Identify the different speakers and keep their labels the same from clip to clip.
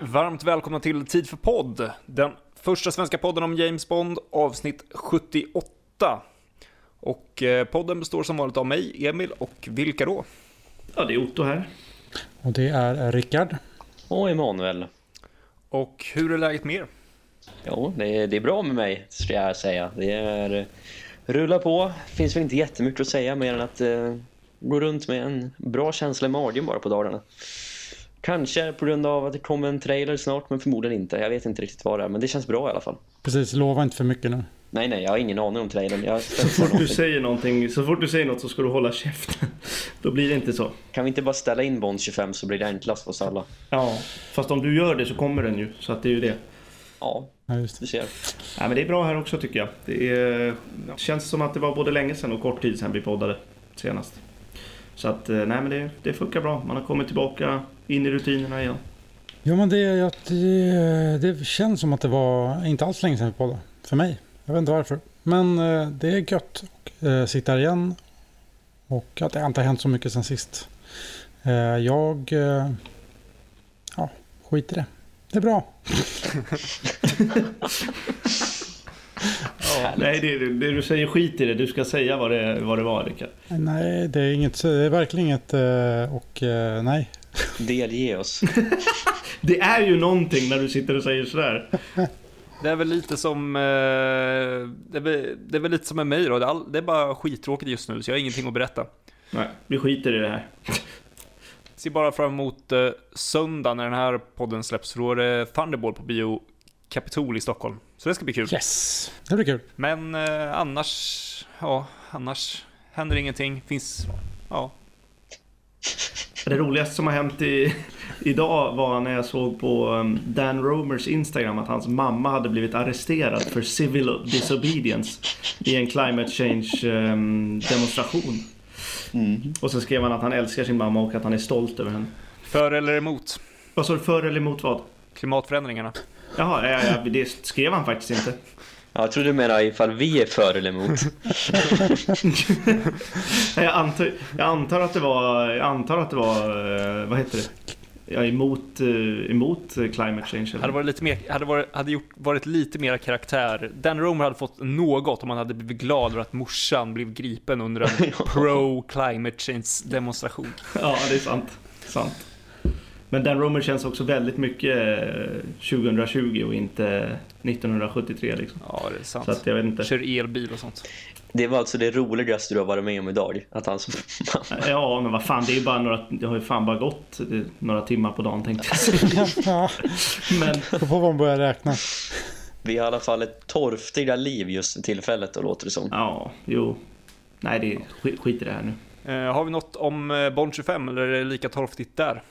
Speaker 1: varmt välkomna till Tid för podd. Den första svenska podden om James Bond, avsnitt 78. Och eh, podden består som vanligt av mig, Emil, och vilka då?
Speaker 2: Ja, det är Otto här.
Speaker 3: Och det är Rickard.
Speaker 4: Och Emanuel.
Speaker 1: Och hur är läget med er?
Speaker 4: Jo, det är, det är bra med mig, ska jag säga. Det är... Rulla på. Finns väl inte jättemycket att säga mer än att eh, gå runt med en bra känsla i magen bara på dagarna. Kanske på grund av att det kommer en trailer snart, men förmodligen inte. Jag vet inte riktigt vad det är, men det känns bra i alla fall.
Speaker 3: Precis, lova inte för mycket nu.
Speaker 4: Nej, nej, jag har ingen aning om trailern. Jag
Speaker 2: så, fort du säger någonting, så fort du säger något så ska du hålla käften. Då blir det inte så.
Speaker 4: Kan vi inte bara ställa in Bond 25 så blir det enklast för oss alla?
Speaker 2: Ja, fast om du gör det så kommer den ju. Så att det är ju det.
Speaker 4: Ja,
Speaker 3: ja just
Speaker 4: du ser.
Speaker 2: Ja, men det är bra här också tycker jag. Det är, känns som att det var både länge sedan och kort tid sedan vi poddade senast. Så att, nej men det, det funkar bra. Man har kommit tillbaka in i rutinerna igen.
Speaker 3: Ja men det, det, det känns som att det var inte alls länge sedan vi poddade. För mig. Jag vet inte varför. Men eh, det är gött att sitta här igen. Och att det inte har hänt så mycket sen sist. Eh, jag... Ja, skit i det. Det är bra.
Speaker 2: ja, nej, det, det, du säger skit i det. Du ska säga vad det, vad det var, Rickard.
Speaker 3: Nej, det är, inget, det är verkligen inget och nej.
Speaker 4: Delge oss.
Speaker 2: det är ju någonting när du sitter och säger sådär.
Speaker 1: Det är väl lite som... Eh, det, är väl, det är väl lite som med mig då. Det är, all, det är bara skittråkigt just nu, så jag har ingenting att berätta.
Speaker 2: Nej, vi skiter i det här.
Speaker 1: Ser bara fram emot eh, söndag när den här podden släpps. För då är det Thunderball på bio Kapitol i Stockholm. Så det ska bli kul.
Speaker 3: Yes, det blir kul.
Speaker 1: Men eh, annars... Ja, annars händer ingenting. Finns... Ja.
Speaker 2: Det roligaste som har hänt i, idag var när jag såg på um, Dan Romers Instagram att hans mamma hade blivit arresterad för civil disobedience i en climate change um, demonstration. Mm. Och så skrev han att han älskar sin mamma och att han är stolt över henne.
Speaker 1: För eller emot?
Speaker 2: Vad sa du? För eller emot vad?
Speaker 1: Klimatförändringarna.
Speaker 2: Jaha, ja, ja, det skrev han faktiskt inte.
Speaker 4: Jag tror du menar ifall vi är för eller emot.
Speaker 2: jag, antar, jag antar att det var, jag antar att det var, eh, vad heter det? Ja, emot, eh, emot climate change. Eller?
Speaker 1: Hade varit lite mer, hade varit, hade gjort, varit lite mer karaktär. Dan Romer hade fått något om han hade blivit glad över att morsan blev gripen under en pro climate change demonstration.
Speaker 2: Ja, det är sant. sant. Men Dan Romer känns också väldigt mycket 2020 och inte 1973 liksom.
Speaker 1: Ja, det är sant.
Speaker 2: Så att jag vet inte.
Speaker 1: Kör elbil och sånt.
Speaker 4: Det var alltså det roligaste du har varit med om idag? Att han
Speaker 2: Ja, men vad fan, det är ju bara några, det har ju fan bara gått några timmar på dagen tänkte jag säga.
Speaker 3: ja. Men... Då får man börja räkna.
Speaker 4: Vi har i alla fall ett torftiga liv just tillfället då låter det som.
Speaker 2: Ja, jo. Nej, det är, skit, skit i det här nu.
Speaker 1: Uh, har vi något om uh, Bond 25 eller är det lika torftigt där?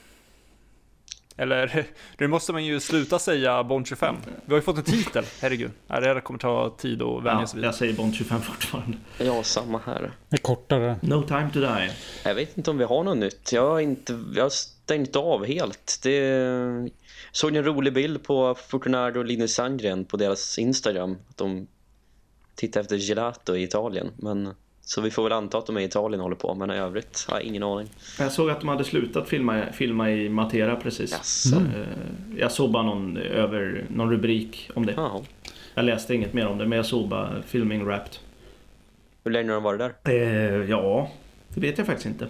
Speaker 1: Eller, nu måste man ju sluta säga Bond 25. Vi har ju fått en titel, herregud. Det här kommer ta tid att vänja sig
Speaker 2: vid. Jag säger Bond 25 fortfarande.
Speaker 4: Ja, samma här.
Speaker 3: Det är kortare.
Speaker 2: No time to die.
Speaker 4: Jag vet inte om vi har något nytt. Jag har, inte, jag har stängt av helt. Det såg en rolig bild på Fucunardo och Linus Sandgren på deras Instagram. Att de tittar efter gelato i Italien. Men så vi får väl anta att de är i Italien håller på, men i övrigt har jag ingen aning.
Speaker 2: Jag såg att de hade slutat filma, filma i Matera precis. Yes. Mm. Jag såg bara någon, över, någon rubrik om det. Aha. Jag läste inget mer om det, men jag såg bara filming wrapped.
Speaker 4: Hur länge har de varit där?
Speaker 2: Eh, ja, det vet jag faktiskt inte.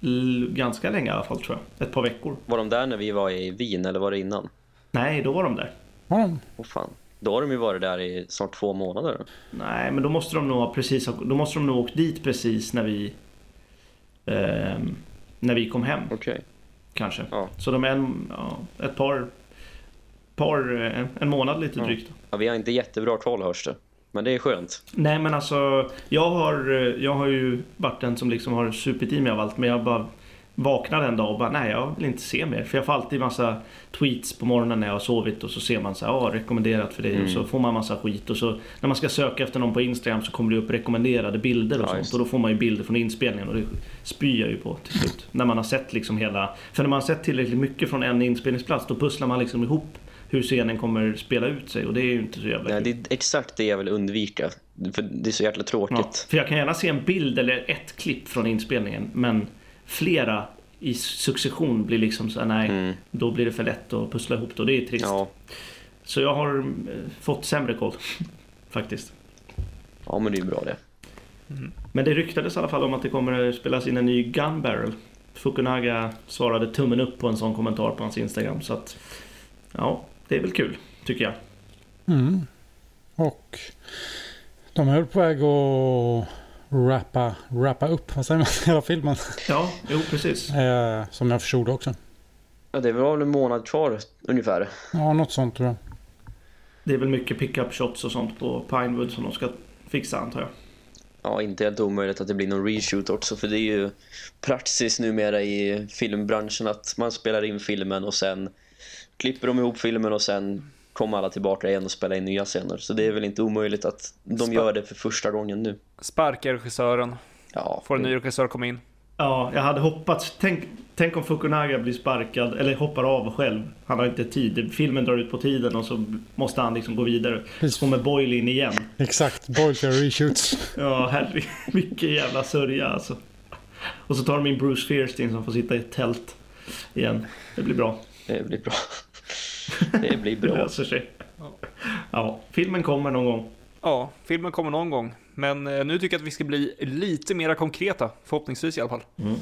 Speaker 2: L ganska länge i alla fall tror jag. Ett par veckor.
Speaker 4: Var de där när vi var i Wien eller var det innan?
Speaker 2: Nej, då var de där.
Speaker 3: Mm.
Speaker 4: Oh, fan. Då har de ju varit där i snart två månader.
Speaker 2: Nej, men då måste de nog ha precis då måste de nog åkt dit precis när vi eh, när vi kom hem.
Speaker 4: Okay.
Speaker 2: Kanske. Ja. Så de är en, ja, ett par par en, en månad lite drygt.
Speaker 4: Ja, vi har inte jättebra koll hörs det. Men det är skönt.
Speaker 2: Nej men alltså jag har, jag har ju varit den som liksom har supit i mig av allt men jag bara vaknar en dag och bara nej jag vill inte se mer. För jag får alltid massa tweets på morgonen när jag har sovit och så ser man så här, ja rekommenderat för dig mm. och så får man massa skit och så när man ska söka efter någon på Instagram så kommer det upp rekommenderade bilder och nice. sånt och då får man ju bilder från inspelningen och det spyr jag ju på till slut. När man har sett liksom hela, för när man har sett tillräckligt mycket från en inspelningsplats då pusslar man liksom ihop hur scenen kommer spela ut sig och det är ju inte så jävla
Speaker 4: Nej, det är exakt det jag vill undvika. För det är så jävla tråkigt. Ja,
Speaker 2: för jag kan gärna se en bild eller ett klipp från inspelningen men flera i succession blir liksom så här, nej,
Speaker 4: Mm.
Speaker 2: då blir det för lätt att pussla ihop det och det är trist.
Speaker 4: Ja.
Speaker 2: Så jag har eh, fått sämre koll, faktiskt.
Speaker 4: ja, men det är ju bra det.
Speaker 2: Men det ryktades i alla fall om att det kommer spelas in en ny Gun Barrel. Fukunaga svarade tummen upp på en sån kommentar på hans Instagram. Så att, ja, det är väl kul, tycker jag.
Speaker 3: Mm. Och de är på väg att rappa, rappa upp, vad säger man, hela filmen.
Speaker 2: Ja, jo precis.
Speaker 3: Eh, som jag förstod också.
Speaker 4: Ja, det var väl en månad kvar ungefär.
Speaker 3: Ja, något sånt tror jag.
Speaker 2: Det är väl mycket pick-up shots och sånt på Pinewood som de ska fixa antar jag.
Speaker 4: Ja, inte helt omöjligt att det blir någon reshoot också för det är ju praxis numera i filmbranschen att man spelar in filmen och sen klipper de ihop filmen och sen kommer alla tillbaka igen och spelar in nya scener. Så det är väl inte omöjligt att de
Speaker 1: Spa-
Speaker 4: gör det för första gången nu.
Speaker 1: Sparka regissören,
Speaker 4: Ja,
Speaker 1: får en ny regissör komma in.
Speaker 2: Ja, jag hade hoppats. Tänk, tänk om Fukunaga blir sparkad eller hoppar av själv. Han har inte tid. Filmen drar ut på tiden och så måste han liksom gå vidare.
Speaker 3: Precis.
Speaker 2: Så kommer Boyle in igen.
Speaker 3: Exakt, Boyd för reshoots.
Speaker 2: Ja, herregud. Vilken jävla sörja alltså. Och så tar de in Bruce Fierstein som får sitta i ett tält igen. Det blir bra.
Speaker 4: det blir bra. Det blir
Speaker 2: Det
Speaker 4: bra.
Speaker 2: löser sig. Ja, filmen kommer någon gång.
Speaker 1: Ja, filmen kommer någon gång. Men eh, nu tycker jag att vi ska bli lite mera konkreta, förhoppningsvis i alla fall.
Speaker 2: Mm.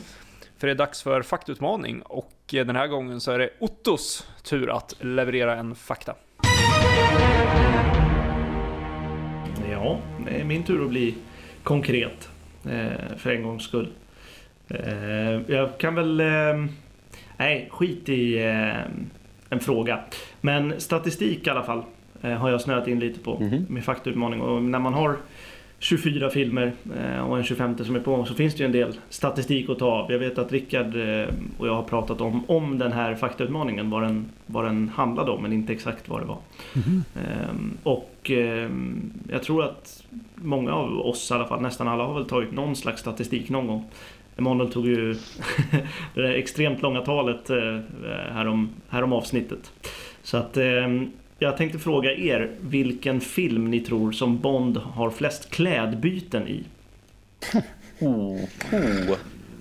Speaker 1: För det är dags för faktutmaning och eh, den här gången så är det Ottos tur att leverera en fakta.
Speaker 2: Ja, det är min tur att bli konkret. Eh, för en gångs skull. Jag kan väl... Nej, skit i en fråga. Men statistik i alla fall eh, har jag snöat in lite på
Speaker 4: Mhm.
Speaker 2: med faktautmaning. Och när man har 24 filmer eh, och en 25 som är på gång så finns det ju en del statistik att ta av. Jag vet att Rickard eh, och jag har pratat om, om den här faktautmaningen, vad den, vad den handlade om, men inte exakt vad det var. Ehm, och ehm, jag tror att många av oss i alla fall, nästan alla har väl tagit någon slags statistik någon gång. Emanuel tog ju det där extremt långa talet eh, härom, härom avsnittet. Så att ehm, jag tänkte fråga er vilken film ni tror som Bond har flest klädbyten i.
Speaker 4: Oh, oh.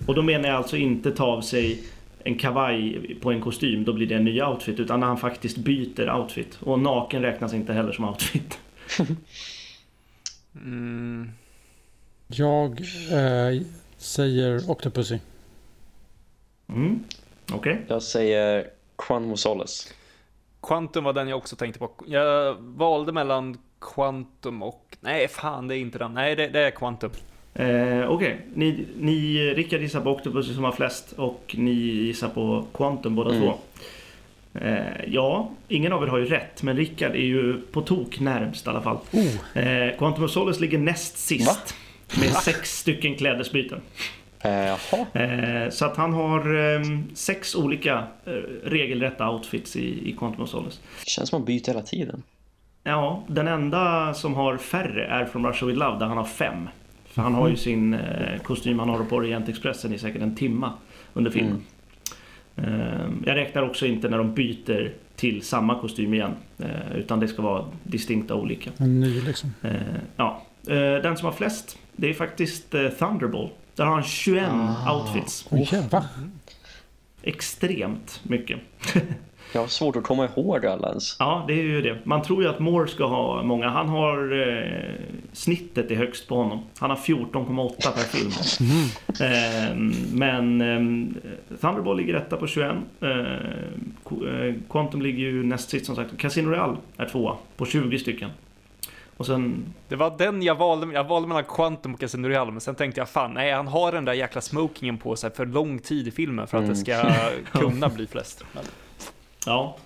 Speaker 2: Och då menar jag alltså inte ta av sig en kavaj på en kostym, då blir det en ny outfit. Utan när han faktiskt byter outfit. Och naken räknas inte heller som outfit.
Speaker 1: Mm,
Speaker 3: Jag eh, säger Octopussy.
Speaker 2: Mm. Okej.
Speaker 4: Jag säger Quantum Solace.
Speaker 1: Quantum var den jag också tänkte på. Jag valde mellan Quantum och... Nej, fan det är inte den. Nej, det, det är Quantum.
Speaker 2: Eh, Okej, ni, ni, Rickard gissar på Octopus som har flest och ni gissar på Quantum båda
Speaker 4: Mm.
Speaker 2: två. Eh, ja, ingen av er har ju rätt, men Rickard är ju på tok närmst i alla fall.
Speaker 3: Oh,
Speaker 2: Eh, Quantum of Solace ligger näst sist. Med sex stycken klädesbyten.
Speaker 4: Eh, jaha.
Speaker 2: Eh, så att han har eh, sex olika eh, regelrätta outfits i, i Quantum of Solace.
Speaker 4: Det känns som att man byter hela tiden.
Speaker 2: Ja, den enda som har färre är från Russia With Love där han har fem. För han har ju sin eh, kostym han har på Orientexpressen i säkert en timma under filmen. Eh, jag räknar också inte när de byter till samma kostym igen. Utan det ska vara distinkta olika.
Speaker 3: en ny liksom.
Speaker 2: Ja. Eh, den som har flest, det är faktiskt eh, Thunderball. Där har han 21
Speaker 4: Ah.
Speaker 2: outfits.
Speaker 3: Oh?
Speaker 2: Extremt mycket.
Speaker 4: Jag har svårt att komma ihåg alla ens.
Speaker 2: Ja, det är ju det. Man tror ju att Moore ska ha många. Han har eh, snittet är högst på honom. Han har 14,8 per film. Eh, men eh, Thunderball ligger etta på 21. Eh, Qu- eh, Quantum ligger ju näst sist som sagt. Casino Real är tvåa på 20 stycken. Och sen,
Speaker 1: Det var den jag valde. Jag valde mellan Quantum och Casino Real, men sen tänkte jag fan, nej, han har den där jäkla smokingen på sig för lång tid i filmen för att det ska kunna bli flest. Men,
Speaker 2: ja.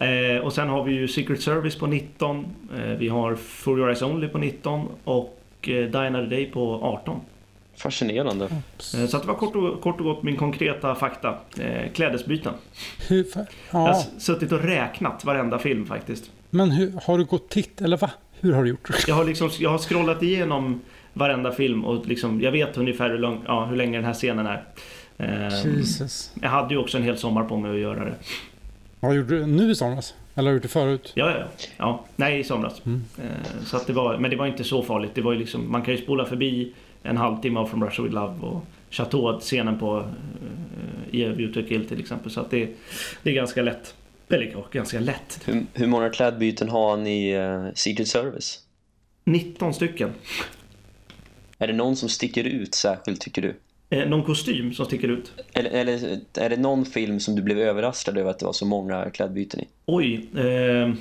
Speaker 2: Eh, och sen har vi ju Secret Service på 19. Eh, vi har For Your Eyes Only på 19. Och eh, Die Another Day på 18.
Speaker 4: Fascinerande.
Speaker 2: Eh, Så att det var kort och, kort och gott min konkreta fakta. Eh, klädesbyten.
Speaker 3: Hur, fa-
Speaker 2: Jag har
Speaker 3: ja,
Speaker 2: suttit och räknat varenda film faktiskt.
Speaker 3: men hur, har du gått titt eller va? Hur har du gjort?
Speaker 2: Jag har, liksom, jag har scrollat igenom varenda film och liksom, jag vet ungefär hur, lång, ja, hur länge den här scenen är. Eh,
Speaker 3: Jesus.
Speaker 2: jag hade ju också en hel sommar på mig att göra det.
Speaker 3: Vad gjorde du nu i somras? Eller har du gjort det förut?
Speaker 2: Ja, ja, ja. ja nej, i somras.
Speaker 3: Mm.
Speaker 2: Eh, så att det var, men det var inte så farligt. Det var liksom, man kan ju spola förbi en halvtimme av From Russia With Love och Chateau-scenen på, eh, i a Kill till exempel. Så att det, det är ganska lätt. Ja, ganska lätt.
Speaker 4: Hur, hur många klädbyten har ni i uh, Secret Service?
Speaker 2: 19 stycken.
Speaker 4: Är det någon som sticker ut särskilt tycker du?
Speaker 2: Eh, någon kostym som sticker ut?
Speaker 4: Eller, eller är det någon film som du blev överraskad över att det var så många klädbyten i?
Speaker 2: Oj. Eh,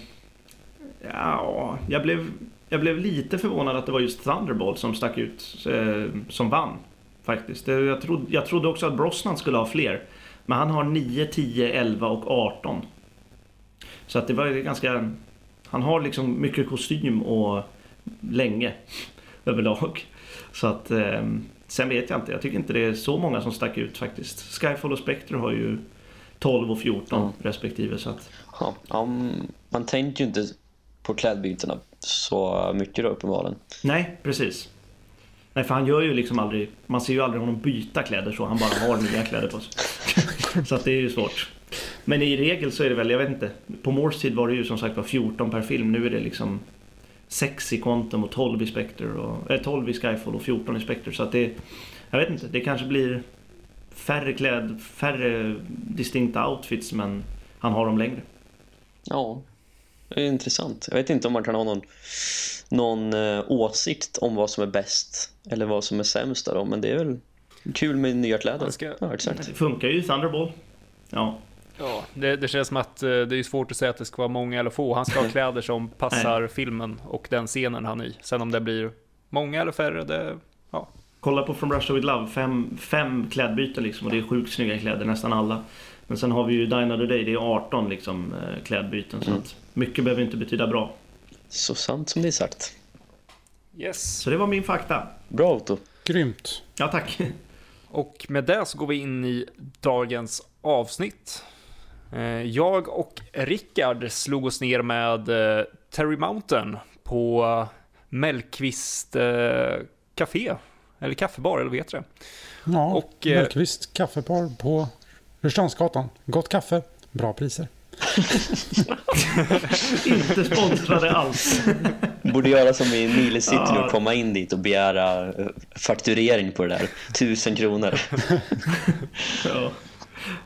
Speaker 2: ja, jag blev, jag blev lite förvånad att det var just Thunderbolt som stack ut eh, som vann. Faktiskt. Jag trodde, jag trodde också att Brosnan skulle ha fler. Men han har 9, 10, 11 och 18. Så att det var ganska... Han har liksom mycket kostym och länge överlag. Så att... Eh, sen vet jag inte. Jag tycker inte det är så många som stack ut faktiskt. Skyfall och Spectre har ju 12 och 14 mm. respektive. Så att...
Speaker 4: ja, um, man tänker ju inte på klädbytena så mycket då uppenbarligen.
Speaker 2: Nej, precis. Nej, för han gör ju liksom aldrig... Man ser ju aldrig honom byta kläder så. Han bara har nya kläder på sig. så att det är ju svårt. Men i regel så är det väl, jag vet inte. På Morse tid var det ju som sagt var 14 per film. Nu är det liksom 6 i Quantum och 12 i Spectre. Och, äh, 12 i Skyfall och 14 i Spectre. Så att det... Jag vet inte. Det kanske blir färre kläd, färre distinkta outfits men han har dem längre.
Speaker 4: Ja, det är intressant. Jag vet inte om man kan ha någon, någon eh, åsikt om vad som är bäst eller vad som är sämst då, men det är väl kul med nya kläder. Ska... Ja, exakt.
Speaker 2: Det funkar ju i Thunderball. Ja.
Speaker 1: Ja, det, det, känns som att eh, det är svårt att säga att det ska vara många eller få. Han ska ha kläder som passar filmen och den scenen han är i. Sen om det blir många eller färre, det... Ja.
Speaker 2: Kolla på From Russia With Love, fem, fem klädbyten liksom och det är sjukt snygga kläder, nästan alla. Men sen har vi ju Die Another Day, det är 18 liksom, eh, klädbyten. Mm. Så att mycket behöver inte betyda bra.
Speaker 4: Så sant som det är sagt.
Speaker 1: Yes.
Speaker 2: Så det var min fakta.
Speaker 4: Bra Otto.
Speaker 3: Grymt.
Speaker 2: Ja, tack.
Speaker 1: Och med det så går vi in i dagens avsnitt. Eh, jag och Rickard slog oss ner med eh, Terry Mountain på Mellqvist Café, eller kaffebar, eller vad heter det?
Speaker 3: Ja, och, Mellqvist kaffebar på Rörstrandsgatan. Gott kaffe, bra priser.
Speaker 2: Inte sponsrade alls.
Speaker 4: Borde göra som i Nile City ja. och komma in dit och begära eh, fakturering på det där. Tusen kronor.
Speaker 2: ja,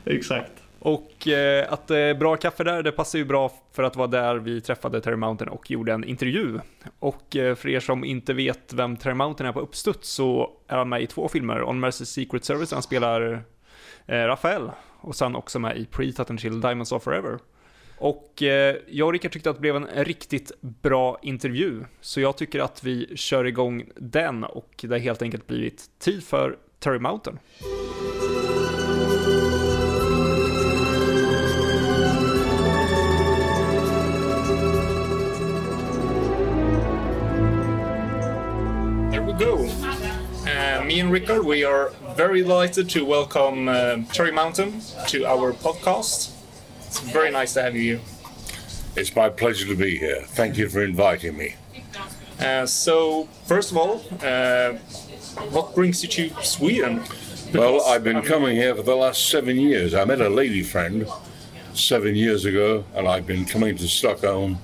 Speaker 2: exakt.
Speaker 1: Och eh, att det är bra kaffe där, det passar ju bra för att vara där vi träffade Terry Mountain och gjorde en intervju. Och eh, för er som inte vet vem Terry Mountain är på uppstuds så är han med i två filmer. On Mercy Secret Service, han spelar eh, Rafael och sen också med i Pre-Tutten till Diamonds of Forever. Och eh, jag och Rickard tyckte att det blev en riktigt bra intervju, så jag tycker att vi kör igång den och det har helt enkelt blivit tid för Terry Mountain. Go. Uh, me and Rickard, we are very delighted to welcome uh, Terry Mountain to our podcast. It's very nice to have you here.
Speaker 5: It's my pleasure to be here. Thank you for inviting me.
Speaker 1: Uh, so, first of all, uh, what brings you to Sweden?
Speaker 5: Because, well, I've been coming here for the last seven years. I met a lady friend seven years ago, and I've been coming to Stockholm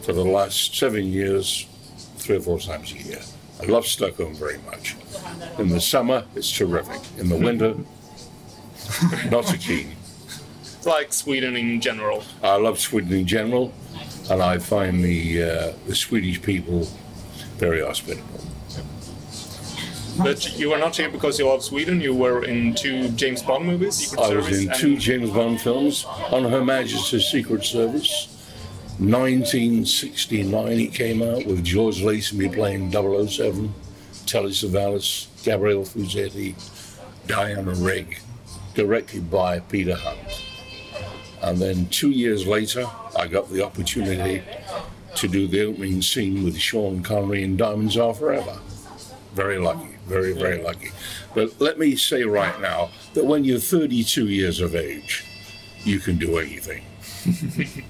Speaker 5: for the last seven years, three or four times a year. I love Stockholm very much. In the summer, it's terrific. In the winter, not so keen.
Speaker 1: Like Sweden in general.
Speaker 5: I love Sweden in general, and I find the uh, the Swedish people very hospitable.
Speaker 1: But you were not here because you love Sweden. You were in two James Bond movies. Secret
Speaker 5: I was in two James Bond films on Her Majesty's Secret Service. 1969 it came out with George Lazenby playing 007, Telly Savalas, Gabriel Ferzetti, Diana Rigg, directed by Peter Hunt. And then two years later, I got the opportunity to do the opening scene with Sean Connery in Diamonds Are Forever. Very lucky, very, very lucky. But let me say right now that when you're 32 years of age, you can do anything.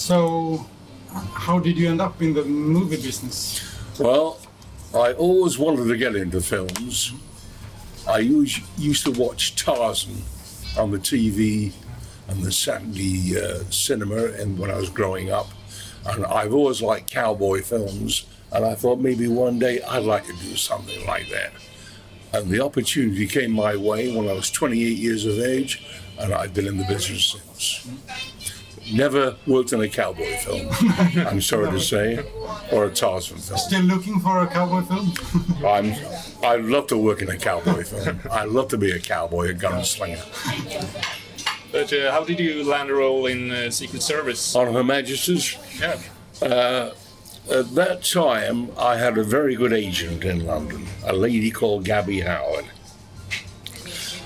Speaker 3: So, how did you end up in the movie business?
Speaker 5: Well, I always wanted to get into films. I used, used to watch Tarzan on the TV and the Saturday uh, cinema and when I was growing up. And I've always liked cowboy films, and I thought maybe one day I'd like to do something like that. And the opportunity came my way when I was 28 years of age, and I've been in the business since. Never worked in a cowboy film, I'm sorry to say, or a Tarzan film.
Speaker 6: Still looking for a cowboy film?
Speaker 5: I'm, I'd love to work in a cowboy film. I'd love to be a cowboy, a gunslinger.
Speaker 1: But uh, how did you land a role in uh, Secret Service?
Speaker 5: On Her Majesty's,
Speaker 1: Yeah.
Speaker 5: at that time, I had a very good agent in London, a lady called Gabby Howard.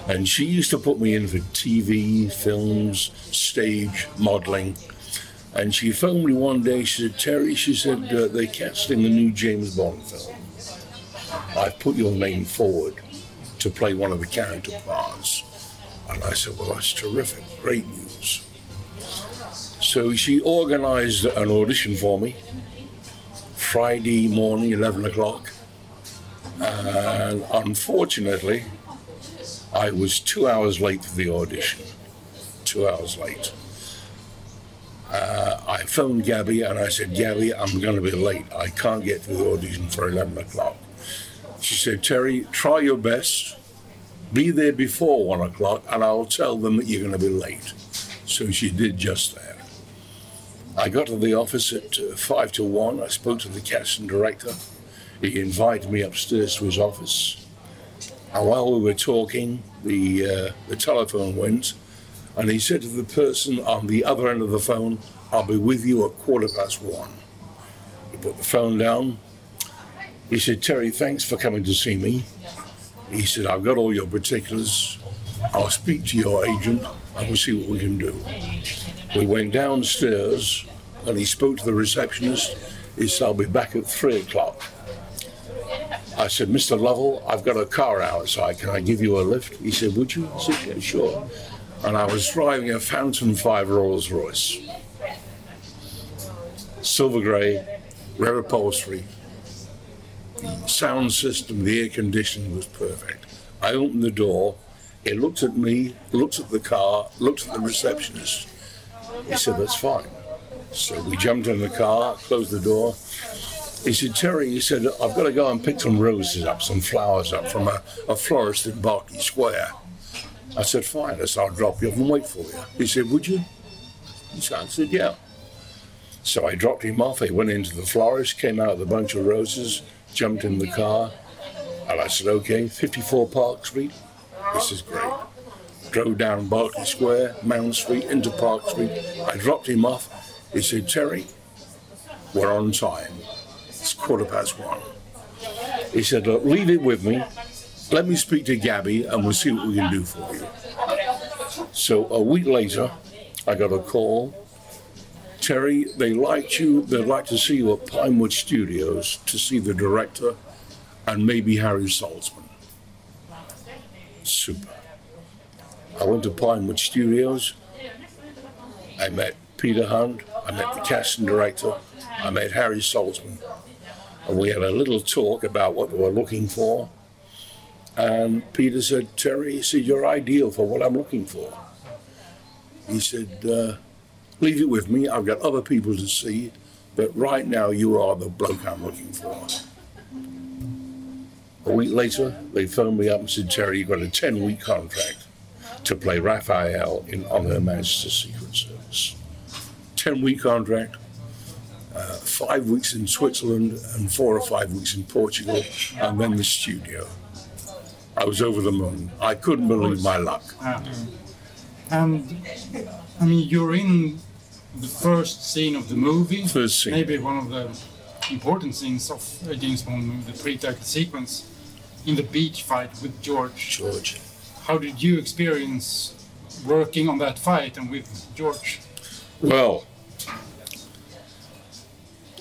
Speaker 5: And she used to put me in for TV, films, stage, modeling. And she phoned me one day. She said, Terry, she said, uh, they're casting the new James Bond film. I've put your name forward to play one of the character parts. And I said, Well, that's terrific. Great news. So she organized an audition for me Friday morning, 11 o'clock. And unfortunately, I was two hours late for the audition. Two hours late. Uh, I phoned Gabby and I said, Gabby, I'm going to be late. I can't get to the audition for 11 o'clock. She said, Terry, try your best. Be there before one o'clock and I'll tell them that you're going to be late. So she did just that. I got to the office at uh, five to one. I spoke to the casting director. He invited me upstairs to his office. And while we were talking, the uh, the telephone went, and he said to the person on the other end of the phone, "I'll be with you at quarter past one." He put the phone down. He said, "Terry, thanks for coming to see me." He said, "I've got all your particulars. I'll speak to your agent and we'll see what we can do." We went downstairs and he spoke to the receptionist. He said, I'll be back at three o'clock. I said, Mr. Lovell, I've got a car outside. Can I give you a lift? He said, Would you? I said, Yeah, sure. And I was driving a Phantom 5 Rolls Royce. Silver grey, red upholstery. The sound system, the air conditioning was perfect. I opened the door. He looked at me, looked at the car, looked at the receptionist. He said, That's fine. So we jumped in the car, closed the door. He said, Terry, he said, I've got to go and pick some roses up, some flowers up from a, a florist in Berkeley Square. I said, fine. I said, I'll drop you off and wait for you. He said, would you? He said, I said, yeah. So I dropped him off. He went into the florist, came out with a bunch of roses, jumped in the car. And I said, okay, 54 Park Street. This is great. Drove down Berkeley Square, Mount Street, into Park Street. I dropped him off. He said, Terry, we're on time. It's quarter past one. He said, Look, leave it with me. Let me speak to Gabby and we'll see what we can do for you. So a week later, I got a call. Terry, they liked you. They'd like to see you at Pinewood Studios to see the director and maybe Harry Saltzman. Super. I went to Pinewood Studios. I met Peter Hunt. I met the casting director. I met Harry Saltzman. And we had a little talk about what we were looking for. And Peter said, Terry, he said, you're ideal for what I'm looking for. He said, uh, leave it with me. I've got other people to see. But right now, you are the bloke I'm looking for. A week later, they phoned me up and said, Terry, you've got a 10 week contract to play Raphael in On Her Majesty's Secret Service. 10 week contract, five weeks in Switzerland and four or five weeks in Portugal, and then the studio. I was over the moon. I couldn't believe my luck. Ah.
Speaker 6: And I mean, you're in the first scene of the movie.
Speaker 5: First scene.
Speaker 6: Maybe one of the important scenes of James Bond movie, the pre-title sequence in the beach fight with George.
Speaker 5: George.
Speaker 6: How did you experience working on that fight and with George?
Speaker 5: Well,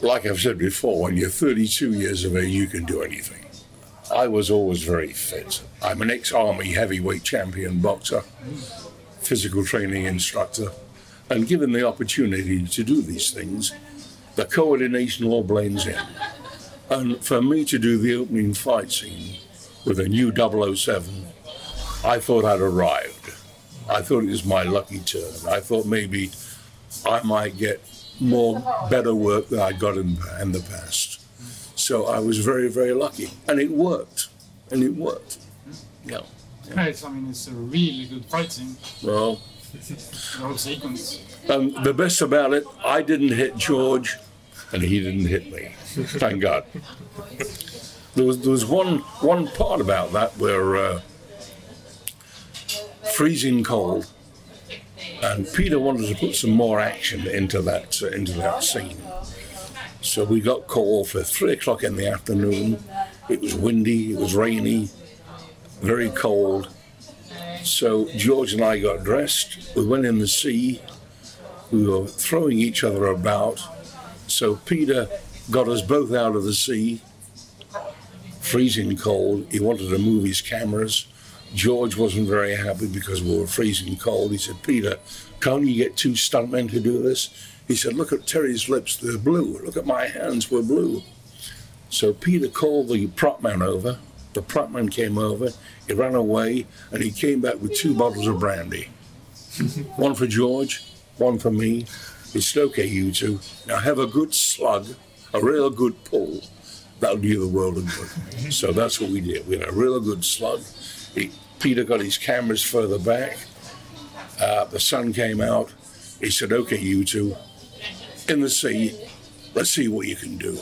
Speaker 5: like I've said before, when you're 32 years of age, you can do anything. I was always very fit. I'm an ex army heavyweight champion boxer, physical training instructor, and given the opportunity to do these things, the coordination all blends in. And for me to do the opening fight scene with a new 007, I thought I'd arrived. I thought it was my lucky turn. I thought maybe I might get more better work than I got in, in the past. So I was very, very lucky. And it worked. And it worked. Yeah.
Speaker 6: Yeah, it's, I mean, it's a really good fight scene.
Speaker 5: Well,
Speaker 6: The whole sequence.
Speaker 5: um, the best about it, I didn't hit George, and he didn't hit me. Thank God. There was there was one one part about that where uh, freezing cold, and Peter wanted to put some more action into that uh, into that scene. So we got called for three o'clock in the afternoon. It was windy, it was rainy, very cold. So George and I got dressed. We went in the sea. We were throwing each other about. So Peter got us both out of the sea, freezing cold. He wanted to move his cameras. George wasn't very happy because we were freezing cold. He said, Peter, can't you get two stuntmen to do this? He said, Look at Terry's lips, they're blue. Look at my hands, we're blue. So Peter called the prop man over. The prop man came over, he ran away, and he came back with two bottles of brandy. one for George, one for me. He said, Okay, you two, now have a good slug, a real good pull. That'll do you the world of good. so that's what we did. We had a real good slug. He, Peter got his cameras further back. Uh, the sun came out. He said, Okay, you two, in the sea, let's see what you can do.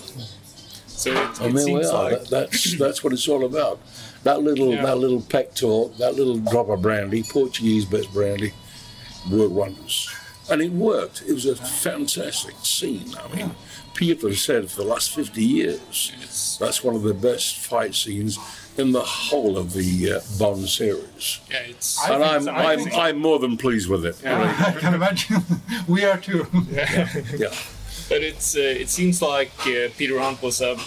Speaker 7: So it,
Speaker 5: And
Speaker 7: it
Speaker 5: there we
Speaker 7: seems
Speaker 5: are.
Speaker 7: like
Speaker 5: That, that's that's what it's all about. That little
Speaker 7: Yeah.
Speaker 5: that little peck talk, that little drop of brandy, Portuguese best brandy, worked wonders. And it worked. It was a fantastic scene. I mean, people have said for the last 50 years, that's one of the best fight scenes in the whole of the uh, Bond series.
Speaker 7: yeah, it's
Speaker 6: I
Speaker 5: and
Speaker 6: think
Speaker 5: I'm,
Speaker 6: so. I
Speaker 5: I'm, I'm more than pleased with it.
Speaker 6: I can imagine. we are too.
Speaker 5: Yeah.
Speaker 7: but it's uh, it seems like uh, Peter Hunt was a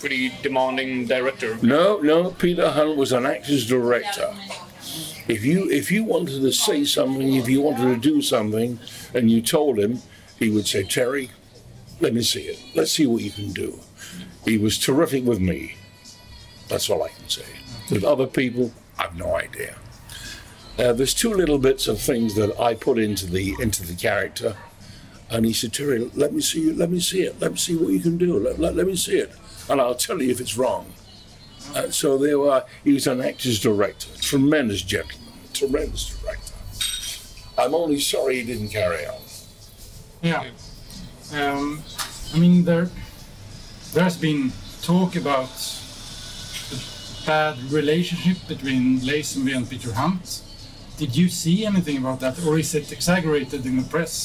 Speaker 7: pretty demanding director.
Speaker 5: No, no. Peter Hunt was an actor's director. If you if you wanted to say something, if you wanted to do something, and you told him, he would say, "Terry, let me see it. Let's see what you can do." He was terrific with me. That's all I can say. With other people, I've no idea. Uh, there's two little bits of things that I put into the into the character, and he said, "Terry, let me see it. Let me see it. Let me see what you can do. Let, let, let me see it, and I'll tell you if it's wrong." Uh, so there were. He was an actor's director, tremendous gentleman, tremendous director. I'm only sorry he didn't carry on.
Speaker 6: Yeah. Um, I mean, there, there's been talk about the bad relationship between Lazenby and Peter Hunt. Did you see anything about that, or is it exaggerated in the press?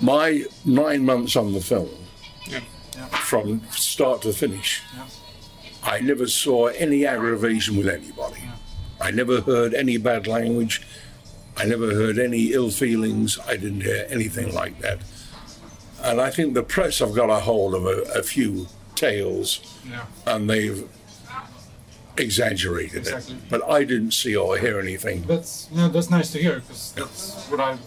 Speaker 5: My nine months on the film,
Speaker 7: Yeah.
Speaker 6: Yeah.
Speaker 5: from start to finish,
Speaker 6: Yeah.
Speaker 5: I never saw any aggravation with anybody. I never heard any bad language. I never heard any ill feelings. I didn't hear anything like that. And I think the press have got a hold of a, a few tales
Speaker 6: Yeah.
Speaker 5: and they've exaggerated
Speaker 6: Exactly.
Speaker 5: it. But I didn't see or hear anything.
Speaker 6: That's you know, that's nice to hear because that's what I've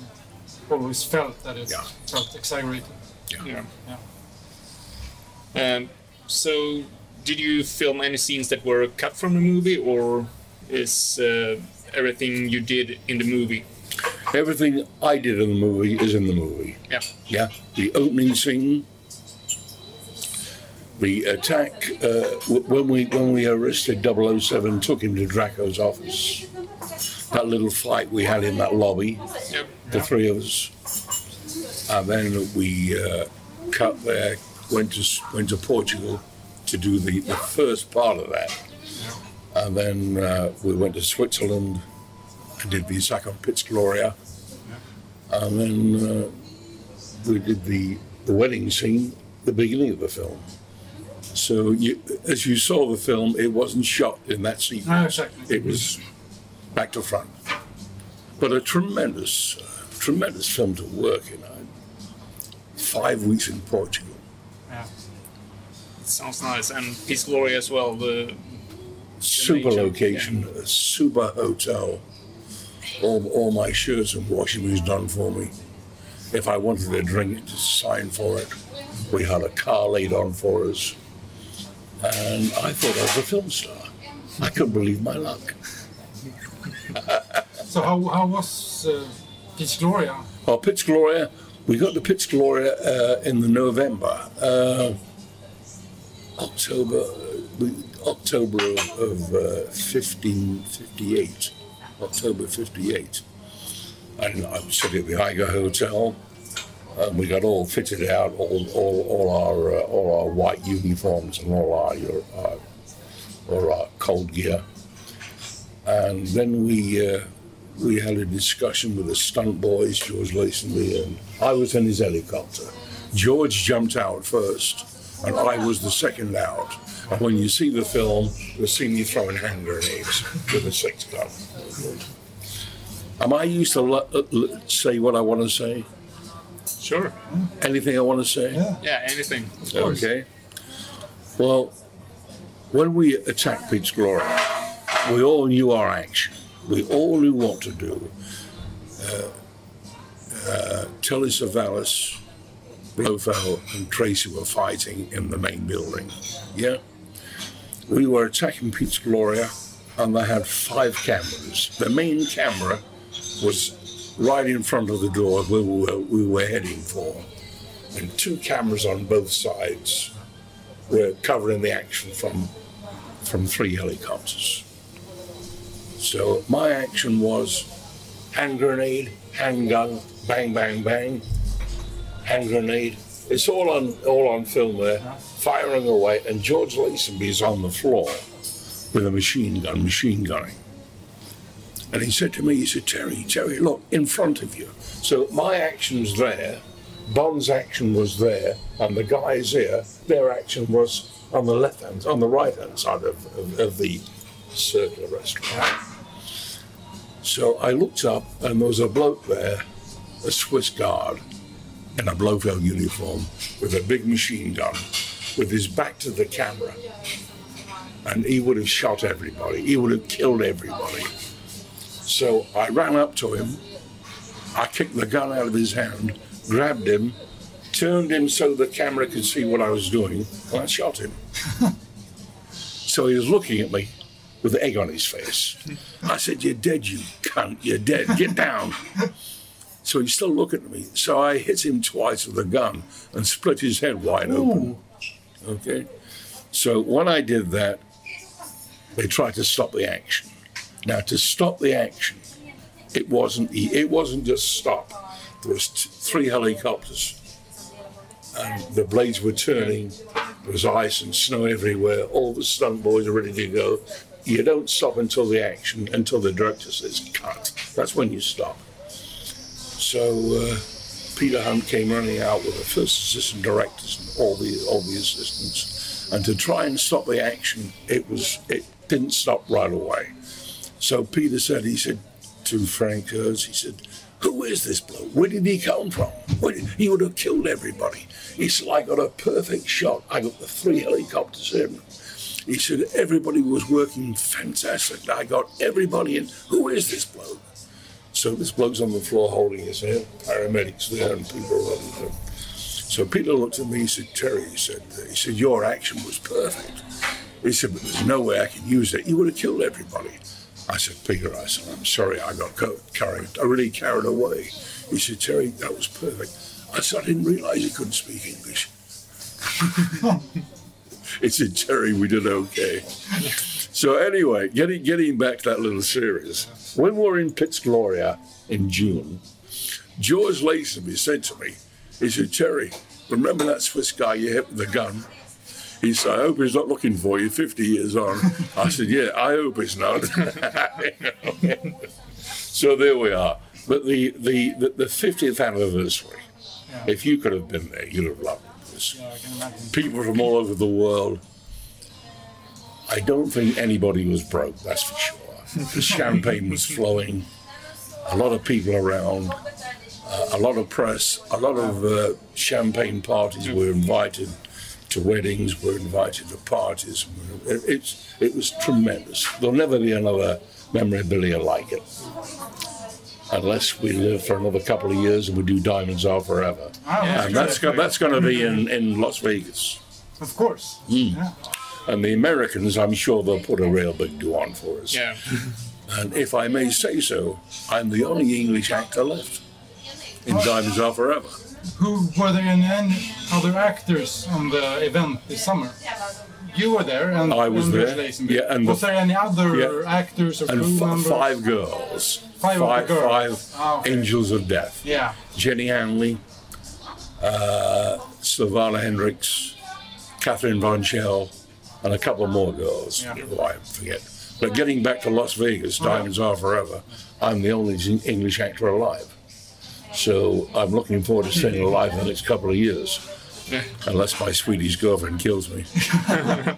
Speaker 6: always felt that it
Speaker 5: Yeah.
Speaker 6: felt exaggerated.
Speaker 7: Yeah.
Speaker 6: Yeah.
Speaker 7: Um, so, did you film any scenes that were cut from the movie, or is uh, everything you did in the movie?
Speaker 5: Everything I did in the movie is in the movie.
Speaker 7: Yeah.
Speaker 5: Yeah, the opening scene, the attack uh, w- when we when we arrested 007, took him to Draco's office. That little fight we had in that lobby,
Speaker 7: Yep.
Speaker 5: the three of us, and then we uh, cut there, went to went to Portugal to do the, the first part of that, and then uh, we went to Switzerland and did the second Piz Gloria, and then uh, we did the, the wedding scene, the beginning of the film. So you, as you saw the film, it wasn't shot in that sequence.
Speaker 6: No, exactly.
Speaker 5: It was back to front. But a tremendous, uh, tremendous film to work in. Five weeks in Portugal.
Speaker 6: Yeah.
Speaker 7: Sounds nice, and Piz Gloria as well. The
Speaker 5: Super
Speaker 7: nature,
Speaker 5: location, a super hotel. All, all my shirts and washing was done for me. If I wanted a drink, just sign for it. We had a car laid on for us. And I thought I was a film star. I couldn't believe my luck.
Speaker 6: So how how was uh, Piz Gloria?
Speaker 5: Well, Piz Gloria, we got to Piz Gloria uh, in the November, uh, October, October of, of uh, 1558, October 58. And I was sitting at the Eiger Hotel, and we got all fitted out, all, all, all our uh, all our white uniforms and all our, your, our all our cold gear. And then we uh, we had a discussion with the stunt boys, George Lazenby, and I was in his helicopter. George jumped out first, and I was the second out. And when you see the film, you'll see me throwing hand grenades with a six gun. Am I used to l- l- say what I want to say?
Speaker 7: Sure.
Speaker 5: Anything I want to say?
Speaker 7: Yeah, Yeah, anything. Of course.
Speaker 5: Okay. Well, when we attacked Piz Gloria, we all knew our action. We all knew what to do. Uh, uh, Telly Savalas, Blofeld, and Tracy were fighting in the main building. Yeah. We were attacking Piz Gloria, and they had five cameras. The main camera was right in front of the door where we were, we were heading for, and two cameras on both sides were covering the action from from three helicopters. So my action was hand grenade, handgun, bang, bang, bang, hand grenade. It's all on all on film there, firing away, and George Lazenby's on the floor with a machine gun, machine gunning. And he said to me, he said, Terry, Terry, look, in front of you. So my action's there, Bond's action was there, and the guys here, their action was on the left hand, on the right hand side of, of, of the circular restaurant. So I looked up, and there was a bloke there, a Swiss guard, in a Blofeld uniform, with a big machine gun, with his back to the camera. And he would have shot everybody. He would have killed everybody. So I ran up to him. I kicked the gun out of his hand, grabbed him, turned him so the camera could see what I was doing, and I shot him. so he was looking at me with the egg on his face. I said, You're dead, you cunt. You're dead. Get down. So he's still looking at me. So I hit him twice with a gun and split his head wide open. Okay? So when I did that, they tried to stop the action. Now, to stop the action, it wasn't it wasn't just stop. There was t- three helicopters, and the blades were turning. There was ice and snow everywhere. All the stunt boys are ready to go. You don't stop until the action, until the director says cut. That's when you stop. So uh, Peter Hunt came running out with the first assistant directors and all the all the assistants, and to try and stop the action, it was it didn't stop right away. So Peter said, he said to Frank Kurz, he said, who is this bloke? Where did he come from? Did, he would have killed everybody. He said, I got a perfect shot. I got the three helicopters in. He said, everybody was working fantastic. I got everybody in. Who is this bloke? So this bloke's on the floor holding his head. Paramedics there and people running him. So Peter looked at me. He said, Terry, he said, he said, your action was perfect. He said, but there's no way I can use it. You would have killed everybody. I said, Peter, I said, I'm sorry I got carried, I really carried away. He said, Terry, that was perfect. I said, I didn't realize he couldn't speak English. he said, Terry, we did okay. So anyway, getting getting back to that little series, when we were in Piz Gloria in June, George Lazenby said to me, he said, Terry, remember that Swiss guy you hit with the gun? He said, I hope he's not looking for you 50 years on. I said, yeah, I hope he's not. so there we are. But the, the, the, the 50th anniversary, if you could have been there, you'd have loved this.
Speaker 6: Yeah, I can imagine.
Speaker 5: People from all over the world. I don't think anybody was broke, that's for sure. The champagne was flowing, a lot of people around, uh, a lot of press, a lot of uh, champagne parties were invited to weddings, were invited to parties. It, it's, it was tremendous. There'll never be another memorabilia like it. Unless we live for another couple of years and we do Diamonds Are Forever. Ah, and that's, go, that's going to be in, in Las Vegas.
Speaker 6: Of course. Hmm. Yeah.
Speaker 5: And the Americans, I'm sure they'll put a real big do on for us.
Speaker 7: Yeah.
Speaker 5: And if I may say so, I'm the only English actor left in Diamonds Are Forever.
Speaker 6: Who were there any other actors on the event this summer? you were there, and
Speaker 5: I was
Speaker 6: and
Speaker 5: there, yeah, and
Speaker 6: was
Speaker 5: the-
Speaker 6: there any other
Speaker 5: yeah.
Speaker 6: actors or
Speaker 5: and
Speaker 6: crew members?
Speaker 5: five girls.
Speaker 6: Five
Speaker 5: five,
Speaker 6: girls.
Speaker 5: five
Speaker 6: Ah, okay.
Speaker 5: angels of death.
Speaker 6: Yeah.
Speaker 5: Jenny Hanley, uh, Sylvana Henriques, Catherine Von Schell, and a couple more girls
Speaker 6: Yeah.
Speaker 5: who I forget. But getting back to Las Vegas, Diamonds Are Forever, I'm the only English actor alive. So I'm looking forward to staying alive for the next couple of years. Unless my Swedish girlfriend kills me.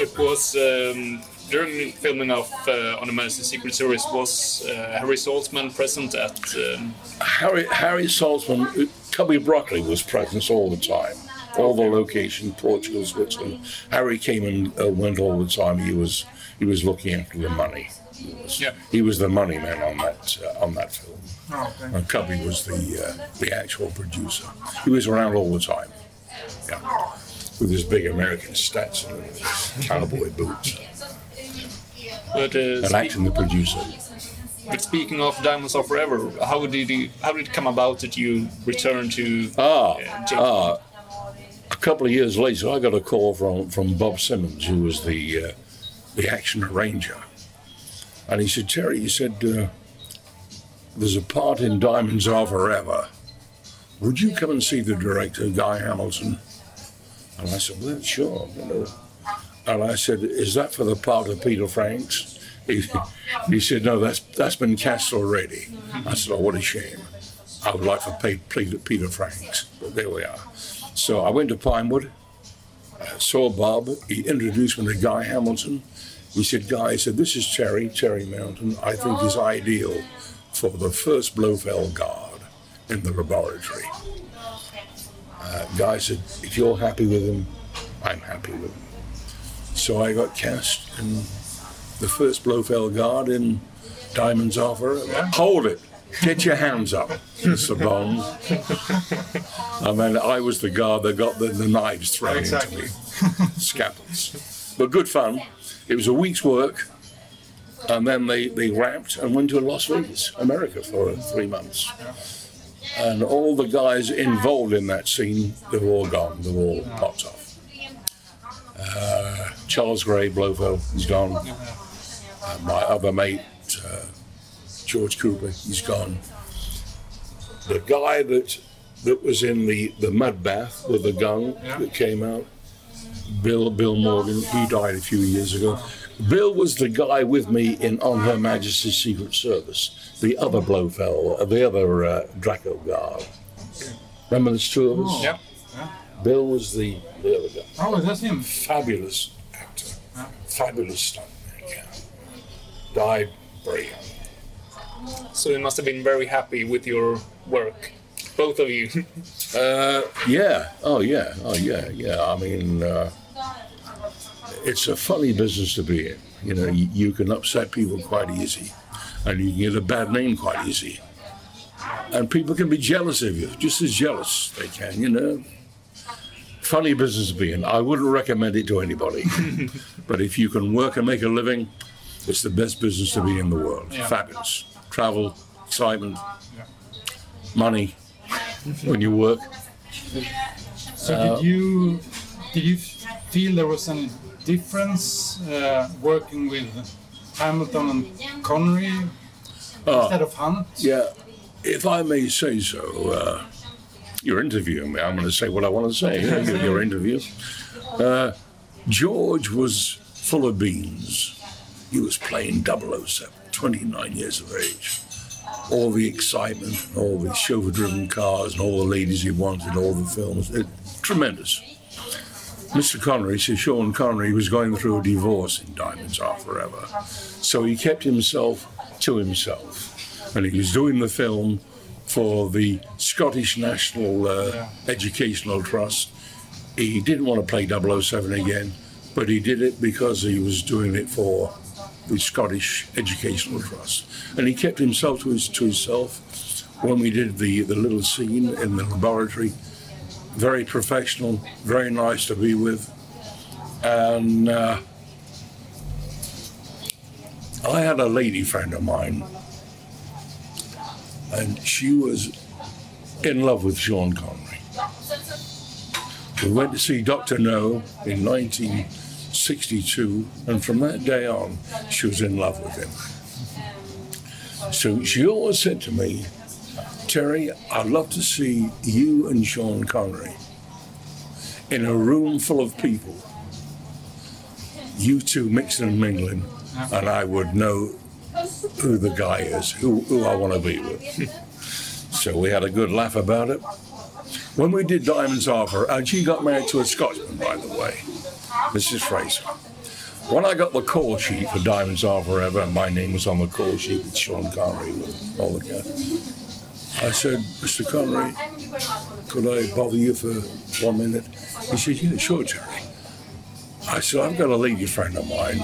Speaker 7: It was um, during filming of uh, On Her Majesty's Secret Service. Was uh, Harry Saltzman present at? Um,
Speaker 5: Harry Harry Saltzman, Cubby Broccoli was present all the time. All the location, Portugal, Switzerland. Harry came and uh, went all the time. He was he was looking after the money. He was,
Speaker 7: Yeah.
Speaker 5: he was the money man on that uh, on that film.
Speaker 6: Oh, okay.
Speaker 5: And Cubby was the uh, the actual producer. He was around all the time. Yeah, with his big American stats and his cowboy boots,
Speaker 7: but, uh,
Speaker 5: and acting the producer.
Speaker 7: but speaking of Diamonds Are Forever, how did you, how did it come about that you returned to?
Speaker 5: Ah,
Speaker 7: uh,
Speaker 5: ah. A couple of years later, I got a call from, from Bob Simmons, who was the uh, the action arranger, and he said, "Terry," he said, uh, "There's a part in Diamonds Are Forever. Would you come and see the director, Guy Hamilton?" And I said, "Well, sure." You know. And I said, "Is that for the part of Peter Franks?" He, he said, "No, that's that's been cast already." I said, "Oh, what a shame." I would like to play, play Peter Franks, but there we are. So I went to Pinewood, uh, saw Bob. He introduced me to Guy Hamilton. He said, Guy, said, this is Terry, Terry Mountain. I think is ideal for the first Blofeld guard in the laboratory. Uh, Guy said, if you're happy with him, I'm happy with him. So I got cast in the first Blofeld guard in Diamonds Are Forever. Hold it. Get your hands up, Mr. Bond. I mean, I was the guard that got the, the knives thrown
Speaker 6: Exactly.
Speaker 5: into me, scalpels. But good fun. It was a week's work, and then they, they wrapped and went to Las Vegas, America, for three months. And all the guys involved in that scene, they're all gone. They're all popped off. Uh, Charles Gray, Blofeld, he's gone. Uh, my other mate, uh, George Cooper, he's gone. The guy that that was in the, the mud bath with the gun
Speaker 6: Yeah.
Speaker 5: that came out, Bill Bill Morgan, he died a few years ago. Bill was the guy with me in On Her Majesty's Secret Service, the other Blofeld, uh, the other uh, Draco guard. Remember there's two of us?
Speaker 7: Yeah.
Speaker 5: Bill was the, the other guy.
Speaker 6: Oh, that's him.
Speaker 5: Fabulous actor, fabulous stuntman. Yeah. Died very young.
Speaker 7: So you must have been very happy with your work, both of you.
Speaker 5: Uh, yeah. Oh, yeah. Oh, yeah. Yeah. I mean, uh, it's a funny business to be in. You know, you, you can upset people quite easy, and you can get a bad name quite easy. And people can be jealous of you, just as jealous they can. You know. Funny business to be in. I wouldn't recommend it to anybody, but if you can work and make a living, it's the best business to be in the world.
Speaker 6: Yeah.
Speaker 5: Fabulous. Travel, excitement, money when you work.
Speaker 6: So
Speaker 5: Uh,
Speaker 6: did you did you feel there was any difference uh, working with Hamilton and Connery
Speaker 5: Oh.
Speaker 6: instead of Hunt?
Speaker 5: Yeah, if I may say so, uh, you're interviewing me. I'm going to say what I want to say. You your, your interview. Uh, George was full of beans. He was playing 007, 29 years of age. All the excitement, all the chauffeur-driven cars, and all the ladies he wanted, all the films. It, tremendous. Mr. Connery, so Sean Connery was going through a divorce in Diamonds Are Forever. So he kept himself to himself. And he was doing the film for the Scottish National uh, Educational Trust. He didn't want to play 007 again, but he did it because he was doing it for the Scottish Educational Trust. And he kept himself to, his, to himself when we did the, the little scene in the laboratory. Very professional, very nice to be with. And uh, I had a lady friend of mine, and she was in love with Sean Connery. We went to see Dr. No in 1962, and from that day on, she was in love with him. So she always said to me, Terry, I'd love to see you and Sean Connery in a room full of people, you two mixing and mingling, and I would know who the guy is, who, who I want to be with. so we had a good laugh about it. When we did Diamonds Harbour, and she got married to a Scotsman, by the way, Mrs. Fraser. When I got the call sheet for Diamonds Are Forever, and my name was on the call sheet with Sean Connery and all the guys, I said, Mr. Connery, could I bother you for one minute? He said, Yeah, sure, Terry. I said, I've got a lady friend of mine.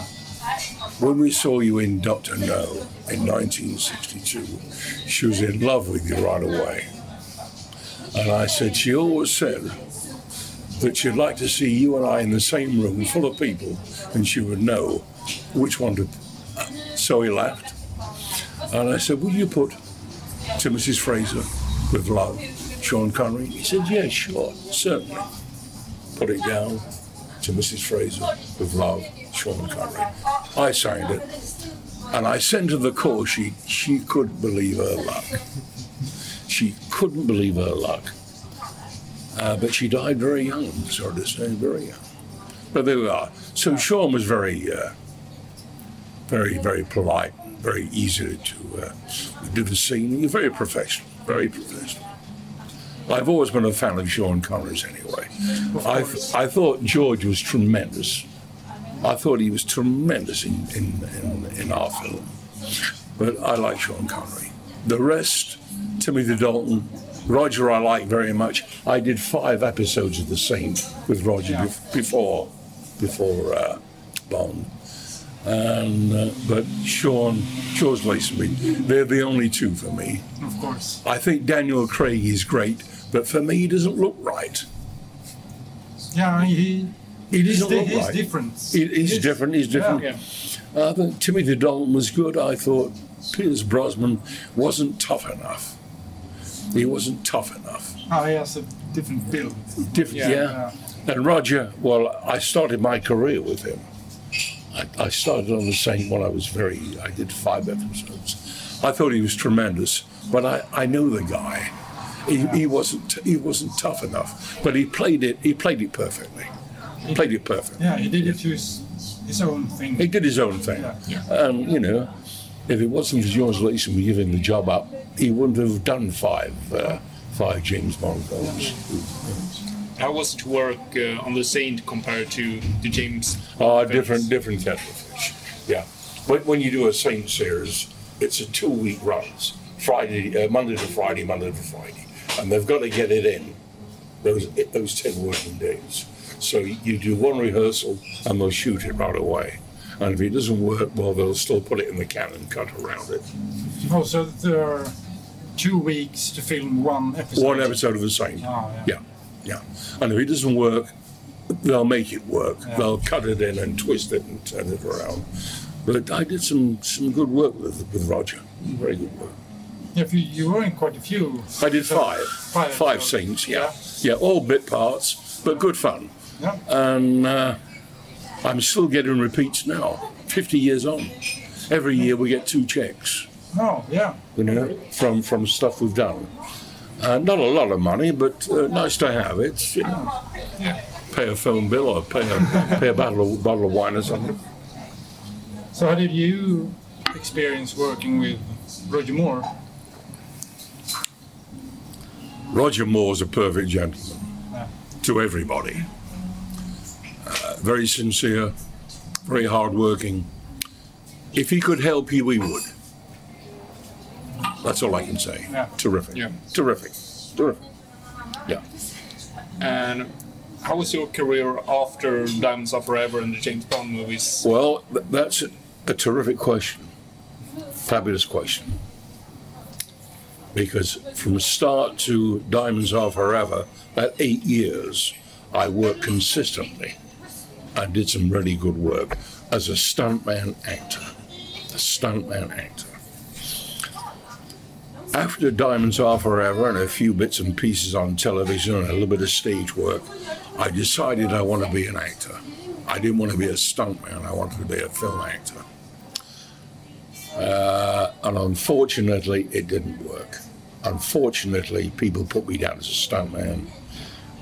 Speaker 5: When we saw you in Dr. No in 1962, she was in love with you right away. And I said, she always said that she'd like to see you and I in the same room full of people and she would know which one to. So he laughed. And I said, Will you put to Mrs. Fraser with love, Sean Connery? He said, Yeah, sure, certainly. Put it down to Mrs. Fraser with love, Sean Connery. I signed it. And I sent her the call sheet. She couldn't believe her luck. She couldn't believe her luck. Uh, but she died very young, sorry to say, very young. But there we are. So Sean was very, uh, very, very polite, very easy to uh, do the scene. He was very professional, very professional. I've always been a fan of Sean Connery's anyway. I, th- I thought George was tremendous. I thought he was tremendous in, in, in, in our film. But I like Sean Connery. The rest, Timothy Dalton, Roger, I like very much. I did five episodes of the Saint with Roger bef- before, before uh, Bond. And uh, but Sean, George Lazenby, they're the only two for me.
Speaker 6: Of course.
Speaker 5: I think Daniel Craig is great, but for me, he doesn't look right.
Speaker 6: Yeah, he.
Speaker 5: He doesn't
Speaker 6: di-
Speaker 5: look
Speaker 6: he's
Speaker 5: right.
Speaker 6: different.
Speaker 5: He- he's different. He's different.
Speaker 6: Yeah.
Speaker 5: I think Timothy Dalton was good. I thought Pierce Brosnan wasn't tough enough. He wasn't tough enough.
Speaker 6: Oh, he has a different build.
Speaker 5: Different,
Speaker 6: Yeah,
Speaker 5: yeah. And Roger, well, I started my career with him. I, I started on the Saint when I was very. I did five episodes. I thought he was tremendous, but I, I knew the guy. He, he wasn't he wasn't tough enough, but he played it. He played it perfectly. He Played it perfectly.
Speaker 6: Yeah, he did it to his, his own thing.
Speaker 5: He did his own thing.
Speaker 6: Yeah.
Speaker 5: And, um, you know, if it wasn't for George Lazenby giving the job up, he wouldn't have done five, uh, five James Bond films.
Speaker 7: How was it to work uh, on the Saint compared to the James?
Speaker 5: Oh,
Speaker 7: films?
Speaker 5: different, different kettle of fish. Yeah. When, when you do a Saint series, it's a two-week runs. Friday, uh, Monday to Friday, Monday to Friday, and they've got to get it in those those ten working days. So you do one rehearsal, and they'll shoot it right away. And if it doesn't work, well, they'll still put it in the can and cut around it.
Speaker 6: Oh, so there are two weeks to film one episode.
Speaker 5: One episode of the Saint.
Speaker 6: Oh,
Speaker 5: Yeah,
Speaker 6: yeah.
Speaker 5: yeah. And if it doesn't work, they'll make it work.
Speaker 6: Yeah.
Speaker 5: They'll cut it in and twist it and turn it around. But I did some some good work with with Roger. Very good work.
Speaker 6: Yeah, you, you were in quite a few.
Speaker 5: I did five,
Speaker 6: Five
Speaker 5: scenes. Yeah, yeah, all bit parts, but good fun.
Speaker 6: Yeah.
Speaker 5: And uh, I'm still getting repeats now. Fifty years on, every year we get two checks.
Speaker 6: Oh, yeah.
Speaker 5: you know, from from stuff we've done. Uh, not a lot of money, but uh, nice to have. It's you know, pay a phone bill or pay a pay a bottle of, bottle of wine or something.
Speaker 6: So how did you experience working with Roger Moore?
Speaker 5: Roger Moore's a perfect gentleman
Speaker 6: Yeah.
Speaker 5: to everybody. Very sincere, very hardworking. If he could help you, he would. That's all I can say.
Speaker 6: Yeah.
Speaker 5: Terrific.
Speaker 7: Yeah.
Speaker 5: Terrific. Terrific. Yeah.
Speaker 7: And how was your career after Diamonds Are Forever and the James Bond movies?
Speaker 5: Well, th- that's a, a terrific question. Fabulous question. Because from start to Diamonds Are Forever, that eight years, I worked consistently. I did some really good work as a stuntman actor. A stuntman actor. after Diamonds Are Forever and a few bits and pieces on television and a little bit of stage work, I decided I want to be an actor. I didn't want to be a stuntman, I wanted to be a film actor. Uh, and unfortunately, it didn't work. Unfortunately, people put me down as a stuntman,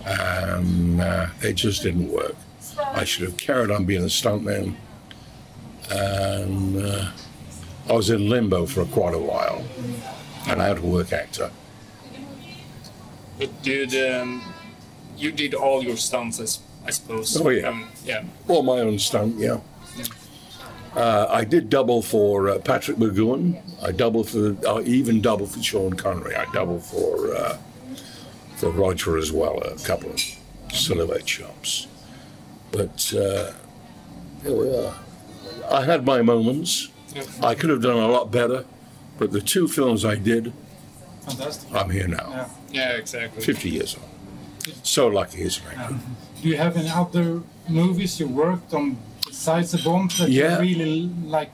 Speaker 5: and uh, it just didn't work. I should have carried on being a stuntman, and uh, I was in limbo for quite a while, an out of work actor.
Speaker 7: But did um, you did all your stunts, I suppose?
Speaker 5: Oh, yeah.
Speaker 7: Um, yeah.
Speaker 5: Well, my own stunt, yeah. Uh, I did double for uh, Patrick McGoohan. I doubled for, I even double for Sean Connery. I doubled for uh, for Roger as well. A couple of silhouette shots, but uh, here we are. I had my moments.
Speaker 7: Yeah.
Speaker 5: I could have done a lot better, but the two films I did,
Speaker 6: Fantastic.
Speaker 5: I'm here now.
Speaker 6: Yeah.
Speaker 7: Yeah, exactly.
Speaker 5: 50 years on. So lucky, isn't it?
Speaker 6: Do you have any other movies you worked on besides the Bond that
Speaker 5: Yeah.
Speaker 6: you really like?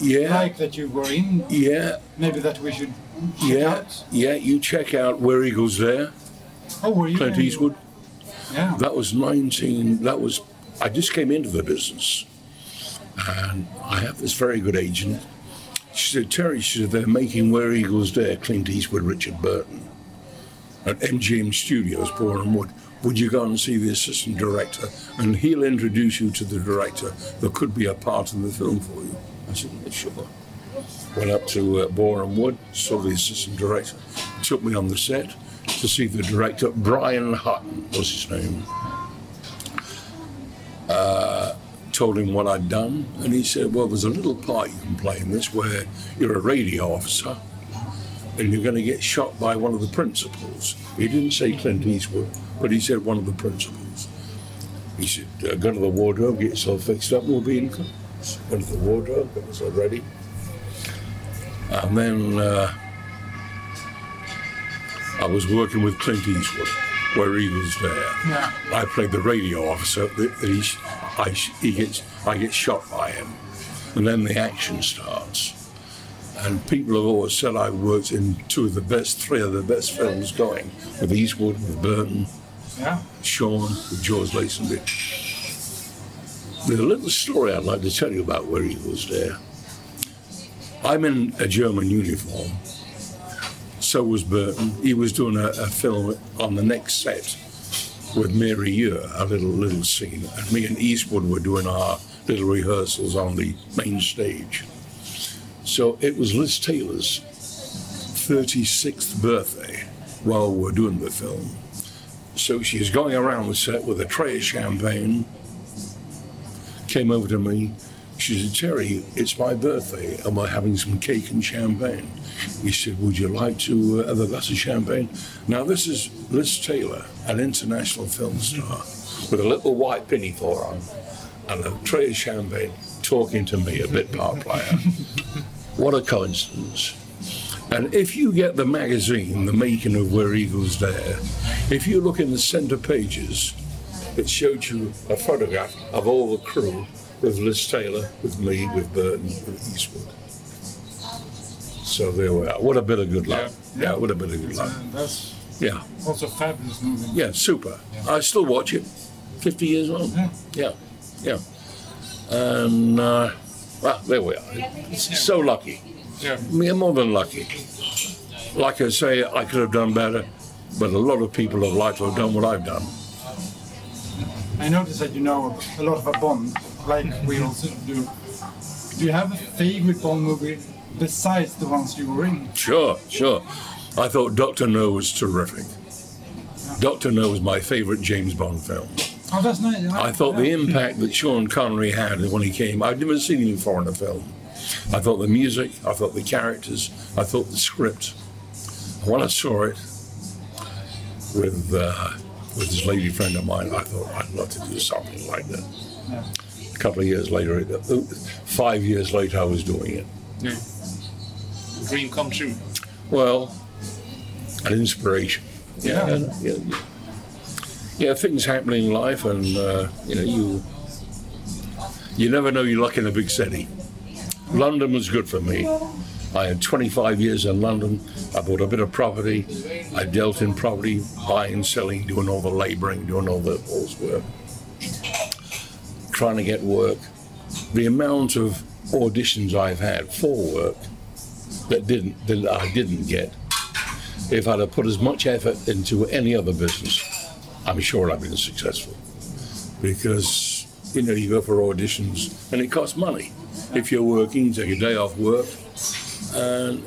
Speaker 5: Yeah,
Speaker 6: Like that you were in?
Speaker 5: yeah,
Speaker 6: Maybe that we should check
Speaker 5: yeah,
Speaker 6: out.
Speaker 5: yeah. You check out Where Eagles Dare.
Speaker 6: Oh, were you?
Speaker 5: Clint Eastwood.
Speaker 6: Yeah.
Speaker 5: That was 19, that was, I just came into the business. And I have this very good agent. She said, Terry, she said, they're making Where Eagles Dare, Clint Eastwood, Richard Burton at MGM Studios, Boreham Wood. Would you go and see the assistant director? And he'll introduce you to the director. There could be a part in the film for you. I said, "Yeah, sure. Went up to uh, Wood, saw the assistant director, took me on the set to see the director. Brian Hutton was his name. Told him what I'd done, and he said, Well, there's a little part you can play in this where you're a radio officer and you're going to get shot by one of the principals. He didn't say Clint Eastwood, but he said one of the principals. He said, Go to the wardrobe, get yourself fixed up, we'll be in. clothes." Went to the wardrobe, got myself ready. And then uh, I was working with Clint Eastwood, Where Eagles Dare.
Speaker 6: Yeah.
Speaker 5: I played the radio officer that, he, I, he gets, I get shot by him, and then the action starts. And people have always said I worked in two of the best, three of the best films going, with Eastwood, with Burton,
Speaker 6: Yeah.
Speaker 5: Sean, with George Lazenby. There's a little story I'd like to tell you about where he was there. I'm in a German uniform. So was Burton. He was doing a, a film on the next set with Mary Ure, a little little scene, and me and Eastwood were doing our little rehearsals on the main stage. So it was Liz Taylor's 36th birthday while we were doing the film. So she's going around the set with a tray of champagne. Came over to me. She said, Terry, it's my birthday and we're having some cake and champagne. He said, Would you like to uh, have a glass of champagne? Now, this is Liz Taylor, an international film star, with a little white pinafore on and a tray of champagne talking to me, a bit part player. what a coincidence. And if you get the magazine, The Making of Where Eagles Dare, if you look in the center pages, it showed you a photograph of all the crew with Liz Taylor, with me, with Burton, with Eastwood. So there we are. What a bit of good luck. Yeah, what a bit of good luck.
Speaker 6: That's
Speaker 5: Yeah,
Speaker 6: also a fabulous movie.
Speaker 5: yeah, super. I still watch it. 50 years on.
Speaker 6: Yeah.
Speaker 5: Yeah, yeah. And, uh, well, there we are. It's so lucky.
Speaker 7: Yeah.
Speaker 5: We're more than lucky. Like I say, I could have done better, but a lot of people have liked to have done what I've done.
Speaker 6: I noticed that you know a lot about Bond, like we also do. Do you have a favorite Bond movie besides the ones you were in?
Speaker 5: Sure, sure. I thought Doctor No was terrific. Doctor No was my favorite James Bond film.
Speaker 6: Oh, that's nice.
Speaker 5: I thought the impact that Sean Connery had when he came, I'd never seen him before in a film. I thought the music, I thought the characters, I thought the script. And when I saw it with uh, with this lady friend of mine, I thought I'd love to do something like that.
Speaker 6: Yeah.
Speaker 5: A couple of years later, uh, five years later, I was doing it.
Speaker 7: Yeah. Dream come true.
Speaker 5: Well, an inspiration.
Speaker 6: Yeah.
Speaker 5: and, yeah, yeah. yeah, things happen in life, and uh, you know you you never know your luck in a big city. London was good for me. I had 25 years in London. I bought a bit of property. I dealt in property, buying, selling, doing all the labouring, doing all the all's work, trying to get work. The amount of auditions I've had for work that didn't that I didn't get. If I'd have put as much effort into any other business, I'm sure I'd been successful. Because you know you go for auditions and it costs money. If you're working, take a day off work, and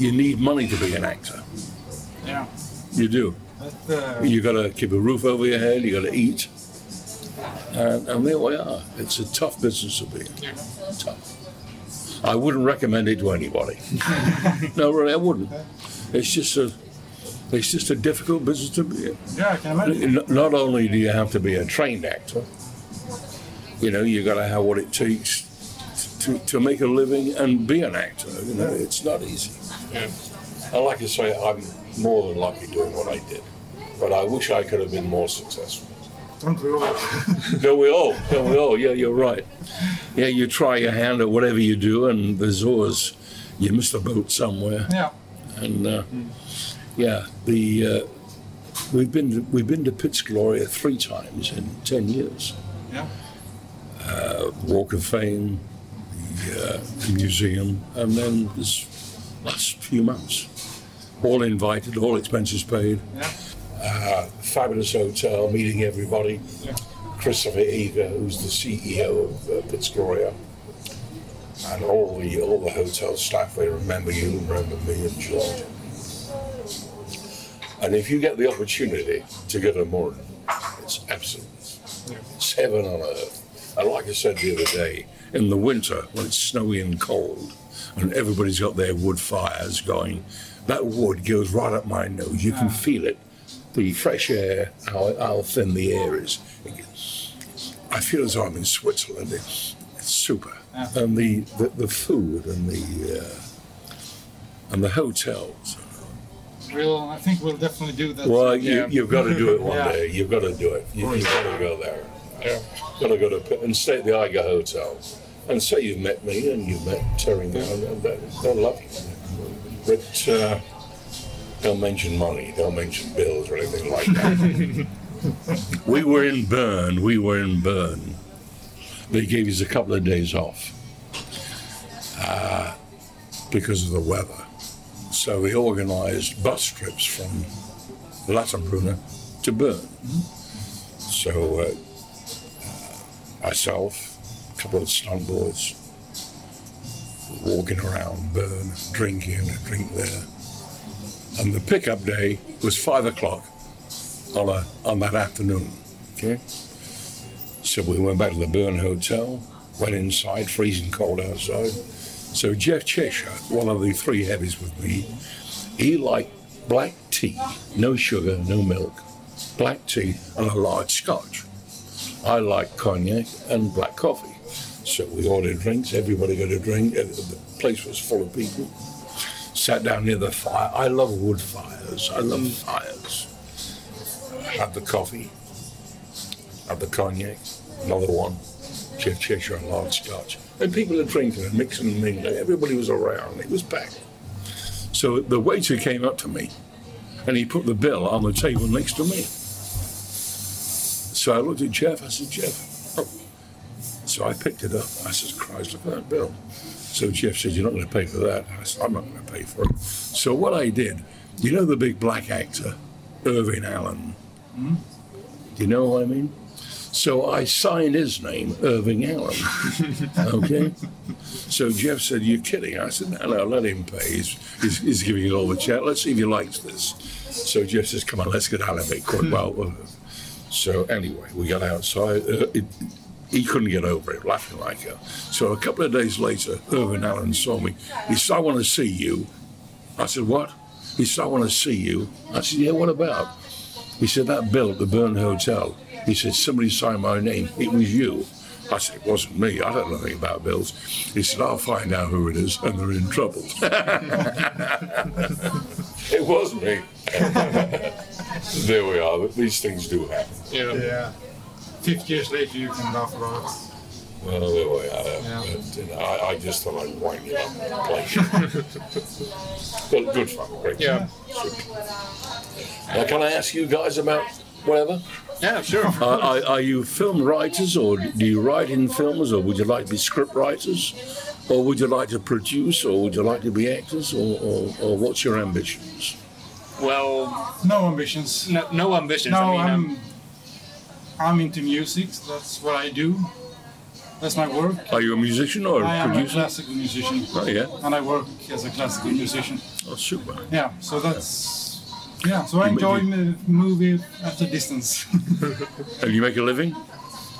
Speaker 5: you need money to be an actor.
Speaker 6: Yeah.
Speaker 5: You do.
Speaker 6: Uh,
Speaker 5: You got to keep a roof over your head. You got to eat, and, and there we are. It's a tough business to be in. Tough. I wouldn't recommend it to anybody. no, really, I wouldn't. It's just a, it's just a difficult business to be in.
Speaker 6: yeah, I can imagine.
Speaker 5: N- Not only do you have to be a trained actor, you know, you've got to have what it takes to, to make a living and be an actor. You know, it's not easy.
Speaker 7: Yeah.
Speaker 5: And like I say, I'm more than lucky doing what I did, but I wish I could have been more successful.
Speaker 6: Don't we all?
Speaker 5: No, we all, no, we all. Yeah, you're right. Yeah, you try your hand at whatever you do, and there's always you miss the boat somewhere.
Speaker 6: yeah.
Speaker 5: And uh, yeah, the uh, we've been to, we've been to Piz Gloria three times in ten years.
Speaker 6: Yeah.
Speaker 5: Walk of Fame, the, uh, the museum, and then this last few months, all invited, all expenses paid.
Speaker 6: Yeah.
Speaker 5: Fabulous hotel, meeting everybody. Christopher Eager, who's the CEO of uh, Pitt's and all the all the hotel staff. They remember you, remember me, and George. And if you get the opportunity to go to Mürren, it's absolute. It's heaven on earth. And like I said the other day, in the winter when it's snowy and cold, and everybody's got their wood fires going, that wood goes right up my nose. You can feel it. The fresh air, how, how thin the air is. I feel as though I'm in Switzerland. It's, it's super. And the, the, the food and the uh, and the hotels.
Speaker 6: We'll, I think we'll definitely do that.
Speaker 5: Well,
Speaker 7: Yeah.
Speaker 5: you, you've got to do it one
Speaker 6: Yeah.
Speaker 5: day. You've got to do it. You, you've got to go there. Yeah. Got to go to and stay at the Eiger Hotel, and say you've met me and you've met Terry now, and they'll love you. But uh, don't mention money. Don't mention bills or anything like that. we were in Bern. We were in Bern. They gave us a couple of days off uh, because of the weather. So we organised bus trips from Lauterbrunnen to Bern. So uh, myself, a couple of stunt boys, walking around Bern, drinking a drink there. And the pickup day was five o'clock on, a, on that afternoon. Okay. So we went back to the Bern Hotel, went inside, freezing cold outside. So Jeff Cheshire, one of the three heavies with me, he liked black tea, no sugar, no milk, black tea and a large scotch. I like cognac and black coffee. So we ordered drinks, everybody got a drink, the place was full of people. Sat down near the fire. I love wood fires, I love mm. fires. Had the coffee, had the cognac, another one, Jeff Cheshire and large scotch. And people are drinking and mixing and mingling. Everybody was around. It was packed. So the waiter came up to me and he put the bill on the table next to me. So I looked at Jeff. I said, Jeff. Oh. So I picked it up. I said, Christ, look at that bill. So Jeff said, You're not going to pay for that. I said, I'm not going to pay for it. So what I did, you know the big black actor, Irving Allen? Do you know what I mean? So I signed his name, Irving Allen. Okay? So Jeff said, You're kidding. I said, No, no, let him pay. He's, he's, he's giving you all the chat. Let's see if he likes this. So Jeff says, Come on, let's get out of it quick. Well, so anyway, we got outside. Uh, it, he couldn't get over it, laughing like hell. So a couple of days later, Irving Allen saw me. He said, I want to see you. I said, What? He said, I want to see you. I said, Yeah, what about? He said, That bill at the Bern Hotel. He said, Somebody signed my name. It was you. I said, It wasn't me. I don't know anything about bills. He said, I'll find out who it is, and they're in trouble. it wasn't me. there we are. These things do happen.
Speaker 7: Yeah.
Speaker 6: Yeah. 50 years later, you can laugh about it.
Speaker 5: Well, there we are. But, you know, I, I just thought I'd wind you up and play. good, good fun. Great.
Speaker 7: Yeah.
Speaker 5: Now, can I ask you guys about whatever?
Speaker 7: Yeah, sure.
Speaker 5: Uh, are, are you film writers, or do you write in films, or would you like to be script writers, or would you like to produce, or would you like to be actors, or, or, or what's your ambitions?
Speaker 7: Well,
Speaker 6: No ambitions.
Speaker 7: no, no ambitions.
Speaker 6: No,
Speaker 7: I mean,
Speaker 6: I'm I'm into music. That's what I do. That's my work.
Speaker 5: Are you a musician or
Speaker 6: I am a classical musician,
Speaker 5: Oh yeah,
Speaker 6: and I work as a classical musician.
Speaker 5: oh super.
Speaker 6: Yeah, so that's yeah. So I
Speaker 5: You
Speaker 6: enjoy m- movie at a distance.
Speaker 5: And you make a living,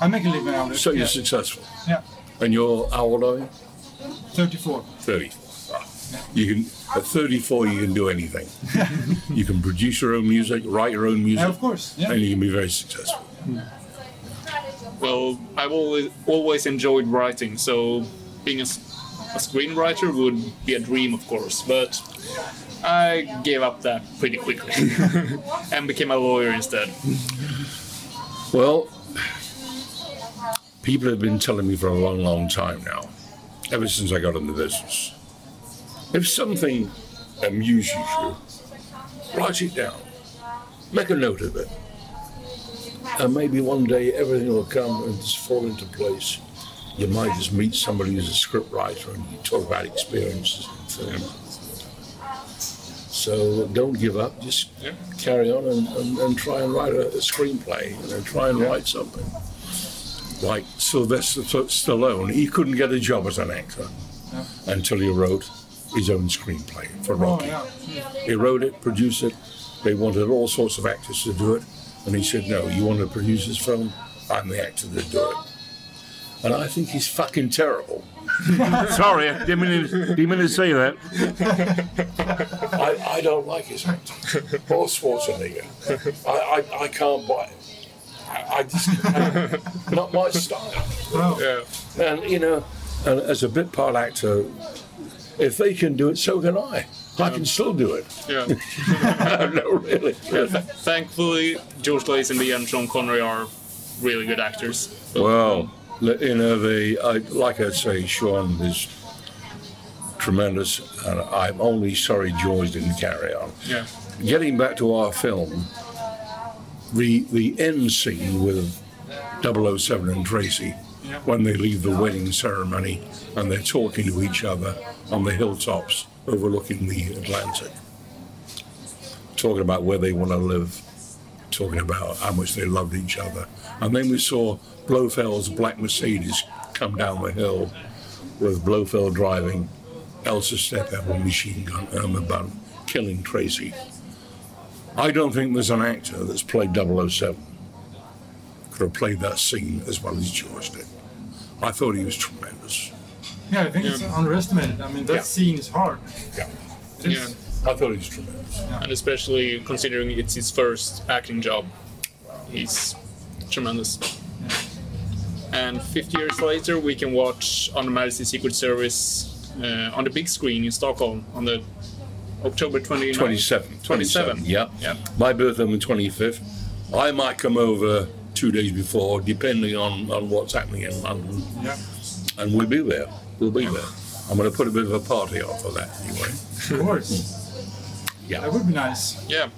Speaker 6: I make a living out of it.
Speaker 5: so you're successful.
Speaker 6: yeah,
Speaker 5: And you're how old are you?
Speaker 6: 34.
Speaker 5: Thirty. Ah. You can at 34 you can do anything. you can produce your own music, write your own music,
Speaker 6: Yeah, of course. Yeah.
Speaker 5: and you can be very successful.
Speaker 7: Well, I've always always enjoyed writing, so being a screenwriter would be a dream, of course. But I gave up that pretty quickly and became a lawyer instead.
Speaker 5: Well, people have been telling me for a long, long time now, ever since I got in the business. If something amuses you, write it down, make a note of it, and maybe one day everything will come and just fall into place. You might just meet somebody who's a script writer and you talk about experiences in film. So don't give up. Just
Speaker 7: Yeah.
Speaker 5: carry on and, and, and try and write a, a screenplay. You know, try and write something. Like Sylvester Stallone, he couldn't get a job as an actor until he wrote his own screenplay for
Speaker 6: Oh,
Speaker 5: Rocky.
Speaker 6: yeah.
Speaker 5: He wrote it, produced it. They wanted all sorts of actors to do it, and he said, "No, you want to produce this film? I'm the actor to do it." And I think he's fucking terrible. Sorry, I didn't mean, to, didn't mean to say that. I, I don't like his acting. Or Schwarzenegger. I, I, I can't buy it. I, I just, I, not my style. Oh.
Speaker 7: Yeah.
Speaker 5: And, you know, and as a bit part actor, if they can do it, so can I. I can still do it.
Speaker 7: Yeah.
Speaker 5: no, really.
Speaker 7: Yeah, th- thankfully, George Lazenby and Sean Connery are really good actors.
Speaker 5: Well, you know, the I, like I say, Sean is tremendous, and I'm only sorry George didn't carry on.
Speaker 7: Yeah.
Speaker 5: Getting back to our film, the the end scene with 007 and Tracy, when they leave the wedding ceremony and they're talking to each other on the hilltops overlooking the Atlantic, talking about where they want to live, talking about how much they loved each other. And then we saw Blofeld's black Mercedes come down the hill with Blofeld driving, Elsa step out with machine gun, Irma Bunt, killing Tracy. I don't think there's an actor that's played 007 could have played that scene as well as George did. I thought he was tremendous.
Speaker 6: Yeah, I think it's underestimated. I mean, that
Speaker 5: Yeah.
Speaker 6: scene is hard.
Speaker 5: Yeah.
Speaker 6: It is.
Speaker 7: Yeah.
Speaker 5: I thought he was tremendous.
Speaker 7: And especially considering it's his first acting job. He's tremendous. And 50 years later, we can watch On Her Majesty's Secret Service uh, on the big screen in Stockholm on the October 29th.
Speaker 5: 27.
Speaker 7: 27.
Speaker 5: Yeah.
Speaker 7: Yeah.
Speaker 5: My birthday on the 25th. I might come over two days before, depending on, on what's happening in London,
Speaker 6: Yeah.
Speaker 5: and we'll be there. We'll be there. I'm going to put a bit of a party on for that anyway.
Speaker 6: Of course.
Speaker 5: Yeah.
Speaker 6: That would be nice.
Speaker 7: Yeah.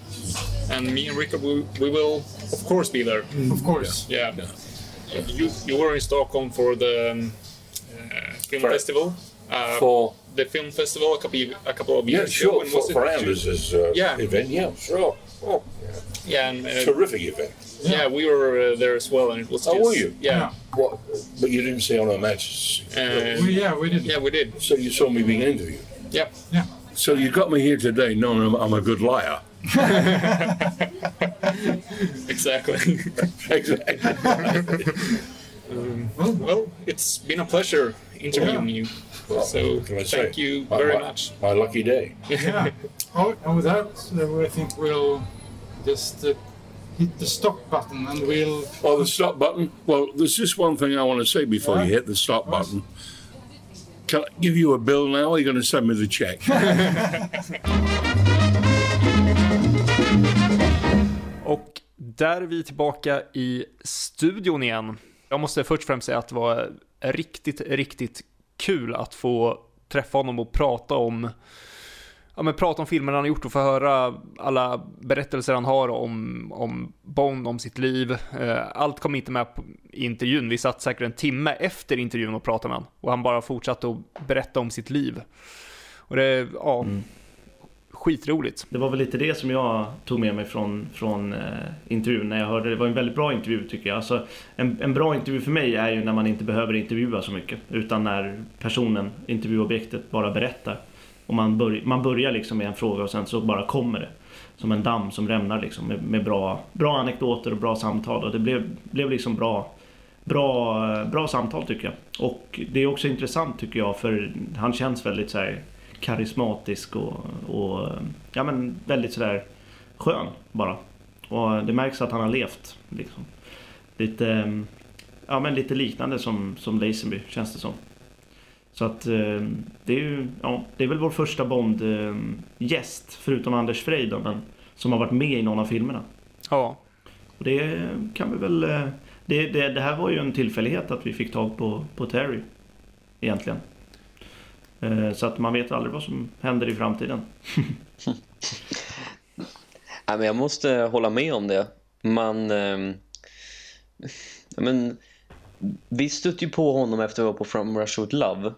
Speaker 7: And me and Rickard, we, we will, of course, be there.
Speaker 6: Of course.
Speaker 7: Yeah. You, you were in Stockholm for the um, uh, film
Speaker 5: For-
Speaker 7: festival. Uh,
Speaker 5: For
Speaker 7: the film festival a couple a couple of years
Speaker 5: yeah,
Speaker 7: years
Speaker 5: sure.
Speaker 7: ago. When
Speaker 5: For,
Speaker 7: was
Speaker 5: for Anders' uh,
Speaker 7: Yeah.
Speaker 5: event, yeah, sure. Oh,
Speaker 7: Yeah, and, uh,
Speaker 5: terrific event.
Speaker 7: yeah, we were uh, there as well, and it was.
Speaker 5: Oh, were you?
Speaker 7: Yeah.
Speaker 5: What? But you didn't see on our matches.
Speaker 7: Uh,
Speaker 6: We, yeah, we did.
Speaker 7: yeah, we did.
Speaker 5: So you saw me being interviewed.
Speaker 7: Yeah.
Speaker 6: Yeah.
Speaker 5: So you got me here today knowing I'm, I'm a good liar.
Speaker 7: Exactly.
Speaker 5: exactly.
Speaker 7: well, well, it's been a pleasure interviewing you. So
Speaker 5: What say?
Speaker 7: thank you
Speaker 5: My-
Speaker 7: very
Speaker 5: my-
Speaker 7: much.
Speaker 5: My lucky day.
Speaker 6: Yeah. oh, and with that, uh, I think we'll just uh, hit the stop button and we'll.
Speaker 5: Oh, the stop button. Well, there's just one thing I want to say before you hit the stop button. Can I give you a bill now? Or are you going to send me the check?
Speaker 1: Och där är vi tillbaka i studion igen. Jag måste först och främst säga att det var riktigt, riktigt kul att få träffa honom och prata om ja, men prata om filmerna han har gjort och få höra alla berättelser han har om, om Bond, om sitt liv. Eh, allt kom inte med i intervjun. Vi satt säkert en timme efter intervjun och pratade med honom. Och han bara fortsatte att berätta om sitt liv. Och det, ja, mm. skitroligt.
Speaker 2: Det var väl lite det som jag tog med mig från, från eh, intervjun när jag hörde det. Det var en väldigt bra intervju tycker jag. Alltså, en, en bra intervju för mig är ju när man inte behöver intervjua så mycket. Utan när personen, intervjuobjektet, bara berättar. Och man, bör, man börjar liksom med en fråga och sen så bara kommer det. Som en damm som rämnar liksom med, med bra, bra anekdoter och bra samtal. Och det blev, blev liksom bra, bra, bra samtal tycker jag. Och det är också intressant tycker jag för han känns väldigt så här karismatisk och, och ja, men väldigt sådär skön bara. Och det märks att han har levt. Liksom. Lite, ja, men lite liknande som, som Lazenby känns det som. Så att eh, det är ju, ja, det är väl vår första Bond-gäst, förutom Anders Frey då, men som har varit med i någon av filmerna.
Speaker 1: Ja.
Speaker 2: Och det kan vi väl... Eh, det, det, det här var ju en tillfällighet att vi fick tag på, på Terry, egentligen. Eh, så att man vet aldrig vad som händer i framtiden.
Speaker 4: Nej, men jag måste hålla med om det. Man... Eh, men, vi stötte ju på honom efter att vi var på From Russia With Love.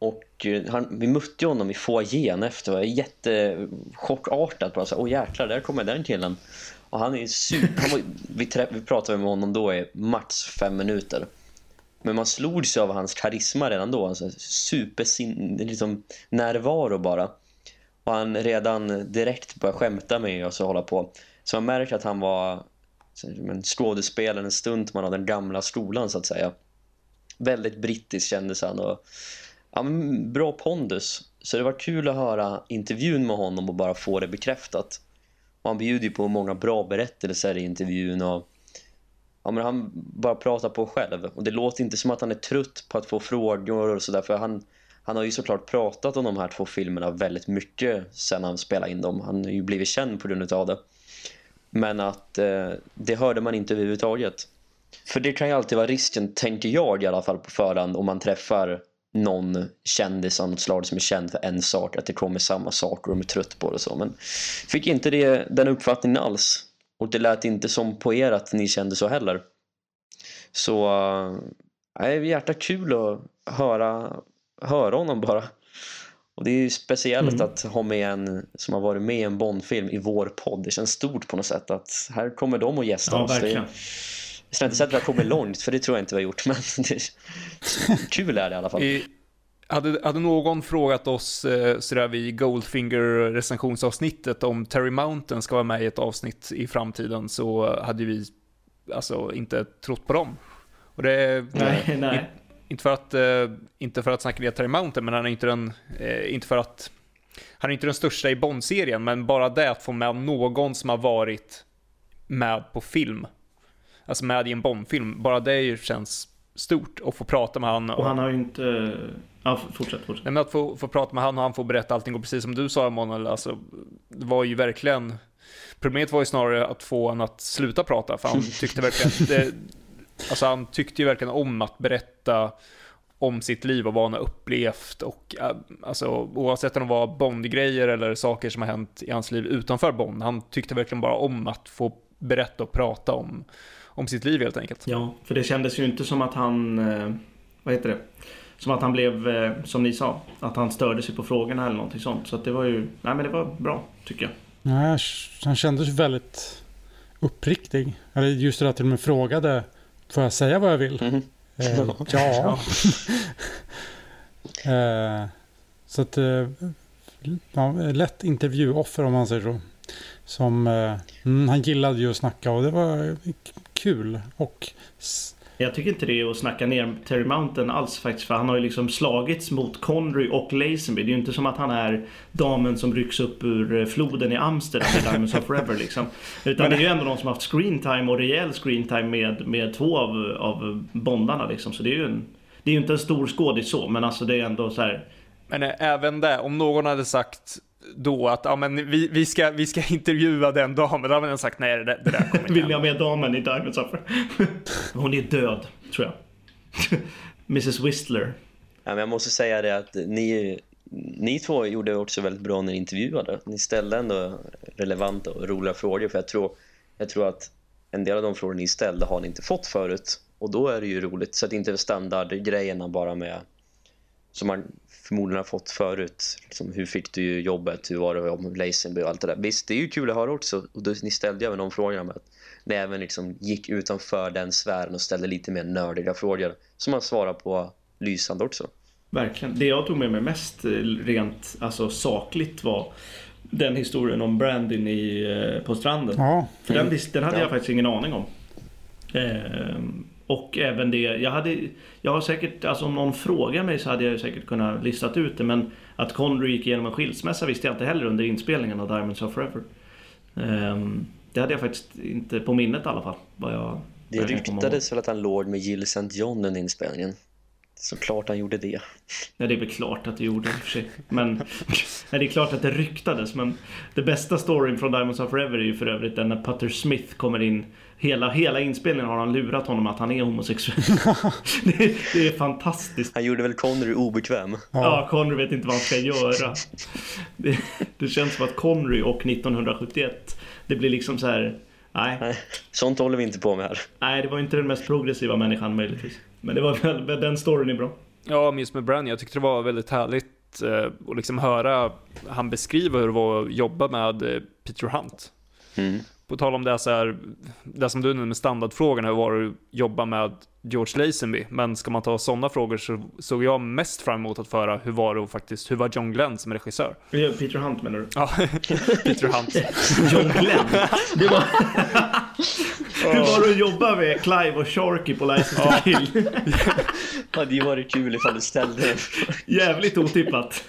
Speaker 4: Och eh, han, vi mötte honom i foajén efter. Det var jättechockartat. Bara så, Åh jäklar, där kommer den killen. Och han är super... Han var, vi, trä, vi pratade med honom då i max fem minuter. Men man slog sig av hans karisma redan då. Alltså, super sin, Liksom, närvaro bara. Och han redan direkt började skämta med oss och hålla på. Så man märker att han var en skådespelare, en stuntman av den gamla skolan så att säga. Väldigt brittisk kändes han och ja, bra pondus. Så det var kul att höra intervjun med honom och bara få det bekräftat. Och han bjuder ju på många bra berättelser i intervjun och ja, men han bara pratar på själv. Och det låter inte som att han är trött på att få frågor och sådär för han, han har ju såklart pratat om de här två filmerna väldigt mycket sen han spelade in dem. Han har ju blivit känd på grund av det. Men att eh, det hörde man inte överhuvudtaget. För det kan ju alltid vara risken, tänker jag i alla fall på förhand, om man träffar någon kändis av något slag som är känd för en sak, att det kommer samma saker och de är trött på det och så. Men fick inte det, den uppfattningen alls. Och det lät inte som på er att ni kände så heller. Så äh, är hjärta kul att höra, höra honom bara. Och det är ju speciellt mm. att ha med en som har varit med i en Bondfilm i vår podd. Det känns stort på något sätt att här kommer de och gästa
Speaker 2: ja,
Speaker 4: oss.
Speaker 2: Verkligen.
Speaker 4: Jag ska inte säga att vi har kommit långt, för det tror jag inte vi har gjort. Men det, kul är det i alla fall.
Speaker 1: I, hade, hade någon frågat oss eh, sådär vid Goldfinger recensionsavsnittet om Terry Mountain ska vara med i ett avsnitt i framtiden så hade vi alltså inte trott på dem. Och det,
Speaker 2: nej, nej.
Speaker 1: Inte för att, eh, inte för att snacka ner Terry Mountain, men han är inte den, eh, inte för att, han är inte den största i Bond-serien, men bara det att få med någon som har varit med på film, alltså med i en Bond-film, bara det känns stort att få prata med han.
Speaker 2: Och, och han har ju inte, ja fortsätt, fortsätt.
Speaker 1: Nej, men att få, få prata med han och han får berätta allting och precis som du sa Emanuel, alltså det var ju verkligen Problemet var ju snarare att få honom att sluta prata för han tyckte verkligen det, Alltså han tyckte ju verkligen om att berätta om sitt liv och vad han har upplevt och äh, alltså oavsett om det var Bond-grejer eller saker som har hänt i hans liv utanför Bond. Han tyckte verkligen bara om att få berätta och prata om, om sitt liv helt enkelt.
Speaker 2: Ja, för det kändes ju inte som att han, eh, vad heter det? Som att han blev, eh, som ni sa, att han störde sig på frågorna eller någonting sånt. Så att det var ju, nej men det var bra tycker jag.
Speaker 3: Nej, han kändes väldigt uppriktig. Eller just det att till och med frågade Får jag säga vad jag vill? Mm. Eh, ja. eh, så att eh, ja, lätt intervjuoffer om man säger så. Som, eh, mm, han gillade ju att snacka och det var kul. Och
Speaker 2: jag tycker inte det är att snacka ner Terry Mountain alls faktiskt. För han har ju liksom slagits mot Connery och Lazenby. Det är ju inte som att han är damen som rycks upp ur eh, floden i Amsterdam i Diamonds of Forever liksom. Utan det är ju ändå någon som har haft screentime och rejäl screentime med, med två av, av bondarna liksom. Så det är ju en, det är ju inte en stor skådis så, men alltså det är ändå så här.
Speaker 1: Men äh, även det, om någon hade sagt då att ja, men vi, vi, ska, vi ska intervjua den damen. Då hade man sagt nej det, det där kommer
Speaker 2: Vill ni ha med damen i Diamonds Offer? Hon är död, tror jag. Mrs Whistler.
Speaker 4: Ja, men jag måste säga det att ni, ni två gjorde också väldigt bra när ni intervjuade. Ni ställde ändå relevanta och roliga frågor för jag tror, jag tror att en del av de frågor ni ställde har ni inte fått förut och då är det ju roligt så att det inte är standardgrejerna bara med som man förmodligen har fått förut. Liksom, hur fick du jobbet? Hur var det med Lazenby och allt det där? Visst, det är ju kul att höra också. Och då, ni ställde ju även de frågorna med att ni även liksom gick utanför den sfären och ställde lite mer nördiga frågor som man svarar på lysande också.
Speaker 2: Verkligen. Det jag tog med mig mest eh, rent alltså, sakligt var den historien om Brandon i, eh, på stranden.
Speaker 3: Ja,
Speaker 2: För den, den hade
Speaker 4: Ja.
Speaker 2: jag faktiskt ingen aning om. Ehm, och även det, jag hade, jag har säkert, alltså om någon frågar mig så hade jag säkert kunnat listat ut det men att Connery gick igenom en skilsmässa visste jag inte heller under inspelningen av Diamonds of Forever. Ehm, det hade jag faktiskt inte på minnet i alla fall. Vad jag,
Speaker 4: Det ryktades väl att han låg med Jill St. John under inspelningen. Såklart han gjorde det.
Speaker 2: Ja, det är väl klart att det gjorde i och för sig. Men nej, det är klart att det ryktades. Men det bästa storyn från Diamonds of Forever är ju för övrigt den när Putter Smith kommer in. Hela, hela inspelningen har han lurat honom att han är homosexuell. det, det är fantastiskt.
Speaker 4: Han gjorde väl Connery obekväm.
Speaker 2: Ja, Connery vet inte vad han ska göra. Det, det känns som att Connery och 1971, det blir liksom så här. Nej,
Speaker 4: Nej, sånt håller vi inte på med här.
Speaker 2: nej, det var inte den mest progressiva människan möjligtvis. Men det var väl, den storyn är bra.
Speaker 1: Ja, minst med Bran, jag tyckte det var väldigt härligt eh, att liksom höra han beskriva hur det var att jobba med eh, Peter Hunt.
Speaker 4: Mm.
Speaker 1: På tal om det så här, det som du nämnde med standardfrågorna, hur var det att jobba med George Lazenby? Men ska man ta sådana frågor så såg jag mest fram emot att föra hur var det faktiskt, hur var John Glenn som regissör?
Speaker 2: Peter Hunt menar du?
Speaker 1: Ja, Peter Hunt.
Speaker 2: John Glenn. Det var... Hur var det att jobba med Clive och Sharky på License to Kill?
Speaker 4: Hade ju varit kul ifall du ställde den.
Speaker 2: Jävligt otippat.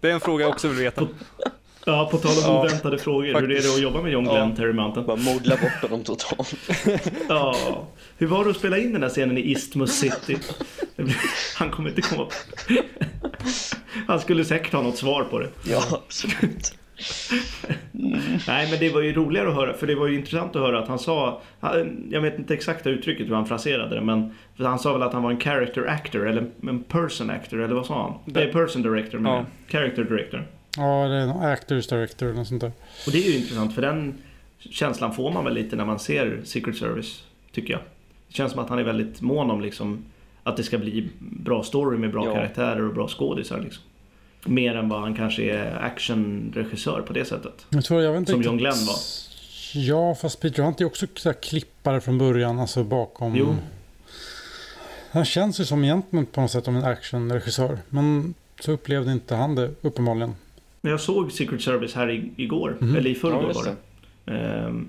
Speaker 1: Det är en fråga jag också vill veta.
Speaker 2: Ja, på tal om
Speaker 1: Ja,
Speaker 2: oväntade frågor. Hur är det att jobba med John Glenn,
Speaker 1: Ja.
Speaker 2: Terry Mountain?
Speaker 4: Bara modla bort honom totalt.
Speaker 2: Ja. Hur var det att spela in den här scenen i Isthmus City? Han kommer inte komma på... Han skulle säkert ha något svar på det.
Speaker 4: Ja, absolut.
Speaker 2: Nej, men det var ju roligare att höra, för det var ju intressant att höra att han sa, jag vet inte exakta uttrycket hur han fraserade det, men han sa väl att han var en character actor, eller en person actor, eller vad sa han?
Speaker 1: Det-
Speaker 2: Nej, person director, men
Speaker 1: Ja.
Speaker 2: character director.
Speaker 3: Ja det är någon actors director eller något sånt där.
Speaker 2: Och det är ju intressant, för den känslan får man väl lite när man ser Secret Service, tycker jag. Det känns som att han är väldigt mån om liksom, att det ska bli bra story med bra
Speaker 4: Ja.
Speaker 2: karaktärer och bra skådisar. Liksom. Mer än vad han kanske är actionregissör på det sättet.
Speaker 3: Jag tror jag
Speaker 2: Som John Glenn var.
Speaker 3: Ja, fast Peter Hunt är också så klippare från början, alltså bakom.
Speaker 2: Jo.
Speaker 3: Han känns ju som egentligen på något sätt som en actionregissör. Men så upplevde inte han det uppenbarligen.
Speaker 2: Men jag såg Secret Service här i, igår,
Speaker 3: Mhm.
Speaker 2: eller i förrgår
Speaker 4: Ja,
Speaker 2: var det. Ehm,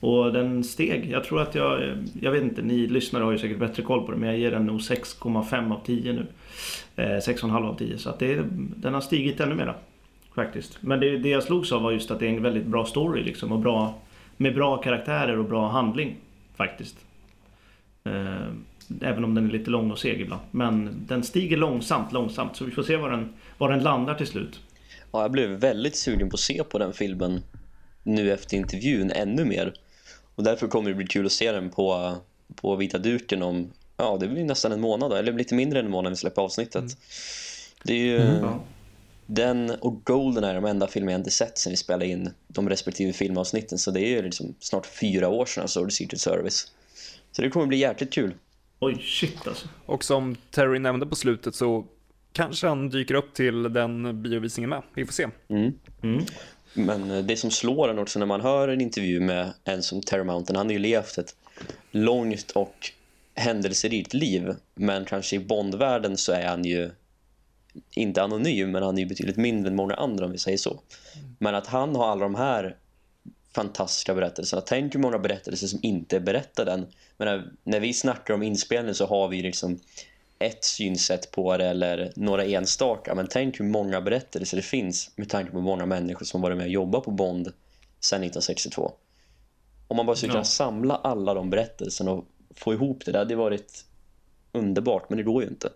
Speaker 2: och den steg. Jag tror att jag, jag vet inte, ni lyssnare har ju säkert bättre koll på det, men jag ger den nog 6,5 av 10 nu. Eh, 6,5 av 10, så att det, är- den har stigit ännu mera. Faktiskt. Men det, det jag slogs av var just att det är en väldigt bra story liksom, och bra, med bra karaktärer och bra handling. Faktiskt. Ehm, även om den är lite lång och seg ibland. Men den stiger långsamt, långsamt. Så vi får se var den, var den landar till slut.
Speaker 4: Ja, jag blev väldigt sugen på att se på den filmen nu efter intervjun ännu mer. Och därför kommer det bli kul att se den på, på vita duken om, ja det blir nästan en månad då, eller lite mindre än en månad när vi släpper avsnittet. Det är ju,
Speaker 2: Ja.
Speaker 4: den och Golden är de enda filmer jag inte sett sen vi spelade in de respektive filmavsnitten. Så det är ju liksom snart fyra år sedan jag såg The Secret Service. Så det kommer bli jäkligt kul.
Speaker 2: Oj, shit alltså.
Speaker 1: Och som Terry nämnde på slutet så kanske han dyker upp till den biovisningen med. Vi får se.
Speaker 4: Mm.
Speaker 2: Mm.
Speaker 4: Men eh, det som slår en också när man hör en intervju med en som Terry Mountain, han har ju levt ett långt och händelserikt liv. Men kanske i Bondvärlden så är han ju inte anonym, men han är ju betydligt mindre än många andra om vi säger så. Men att han har alla de här fantastiska berättelserna. Tänk hur många berättelser som inte är berättade än. Men när, när vi snackar om inspelning så har vi liksom ett synsätt på det eller några enstaka. Men tänk hur många berättelser det finns med tanke på många människor som varit med och jobbat på Bond sedan 1962. Om man bara skulle
Speaker 2: Ja.
Speaker 4: kunna samla alla de berättelserna och få ihop det, det hade varit underbart, men det går ju inte.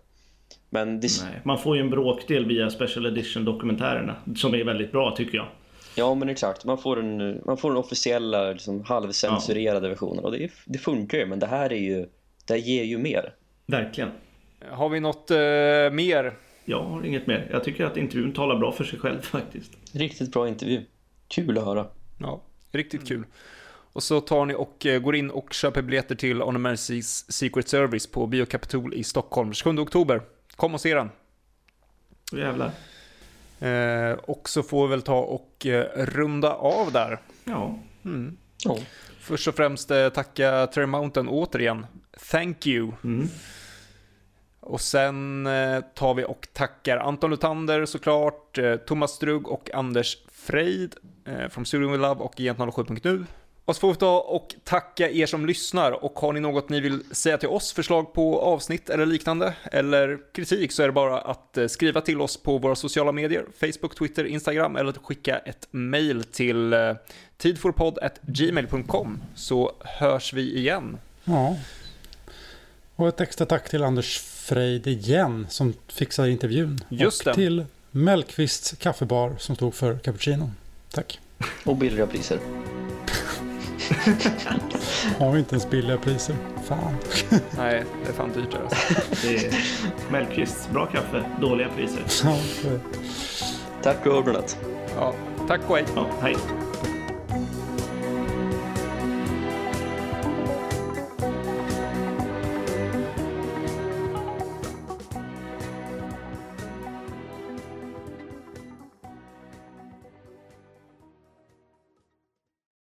Speaker 4: Men det,
Speaker 2: Nej, man får ju en bråkdel via Special Edition dokumentärerna. Som är väldigt bra tycker jag.
Speaker 4: Ja, men exakt. Man får den, man får den officiella, liksom, halvcensurerade versionen. Och det, det funkar ju, men det här är ju... Det ger ju mer.
Speaker 2: Verkligen.
Speaker 1: Har vi något eh, mer?
Speaker 2: Jag har inget mer. Jag tycker att intervjun talar bra för sig själv faktiskt.
Speaker 4: Riktigt bra intervju. Kul att höra.
Speaker 1: Ja, riktigt kul. Och så tar ni och eh, går in och köper biljetter till On Mercy's Secret Service på Bio Capitol i Stockholm 27 oktober. Kom och se den.
Speaker 2: Jävlar.
Speaker 1: Eh, och så får vi väl ta och eh, runda av där.
Speaker 2: Ja.
Speaker 1: Mm.
Speaker 4: Ja.
Speaker 1: Först och främst eh, tacka Terry Mountain återigen. Thank you.
Speaker 2: Mm.
Speaker 1: Och sen eh, tar vi och tackar Anton Lutander såklart, eh, Thomas Strugg och Anders Freid eh, från Studio with Love och Gent07.nu. Och så får vi ta och tacka er som lyssnar och har ni något ni vill säga till oss, förslag på avsnitt eller liknande, eller kritik så är det bara att skriva till oss på våra sociala medier, Facebook, Twitter, Instagram eller att skicka ett mail till tidforpodd.gmail.com så hörs vi igen.
Speaker 3: Ja. Och ett extra tack till Anders Freid igen som fixade intervjun.
Speaker 1: Just
Speaker 3: och
Speaker 1: det.
Speaker 3: till Mellqvists kaffebar som stod för cappuccino. Tack.
Speaker 4: Och billiga priser.
Speaker 3: Har vi inte ens billiga priser? Fan.
Speaker 1: Nej, det är fan dyrt alltså.
Speaker 2: Det är Mellqvists bra kaffe, dåliga priser.
Speaker 3: Ja,
Speaker 4: Tack och övernatt.
Speaker 1: Ja, tack och hej.
Speaker 2: Ja, hej.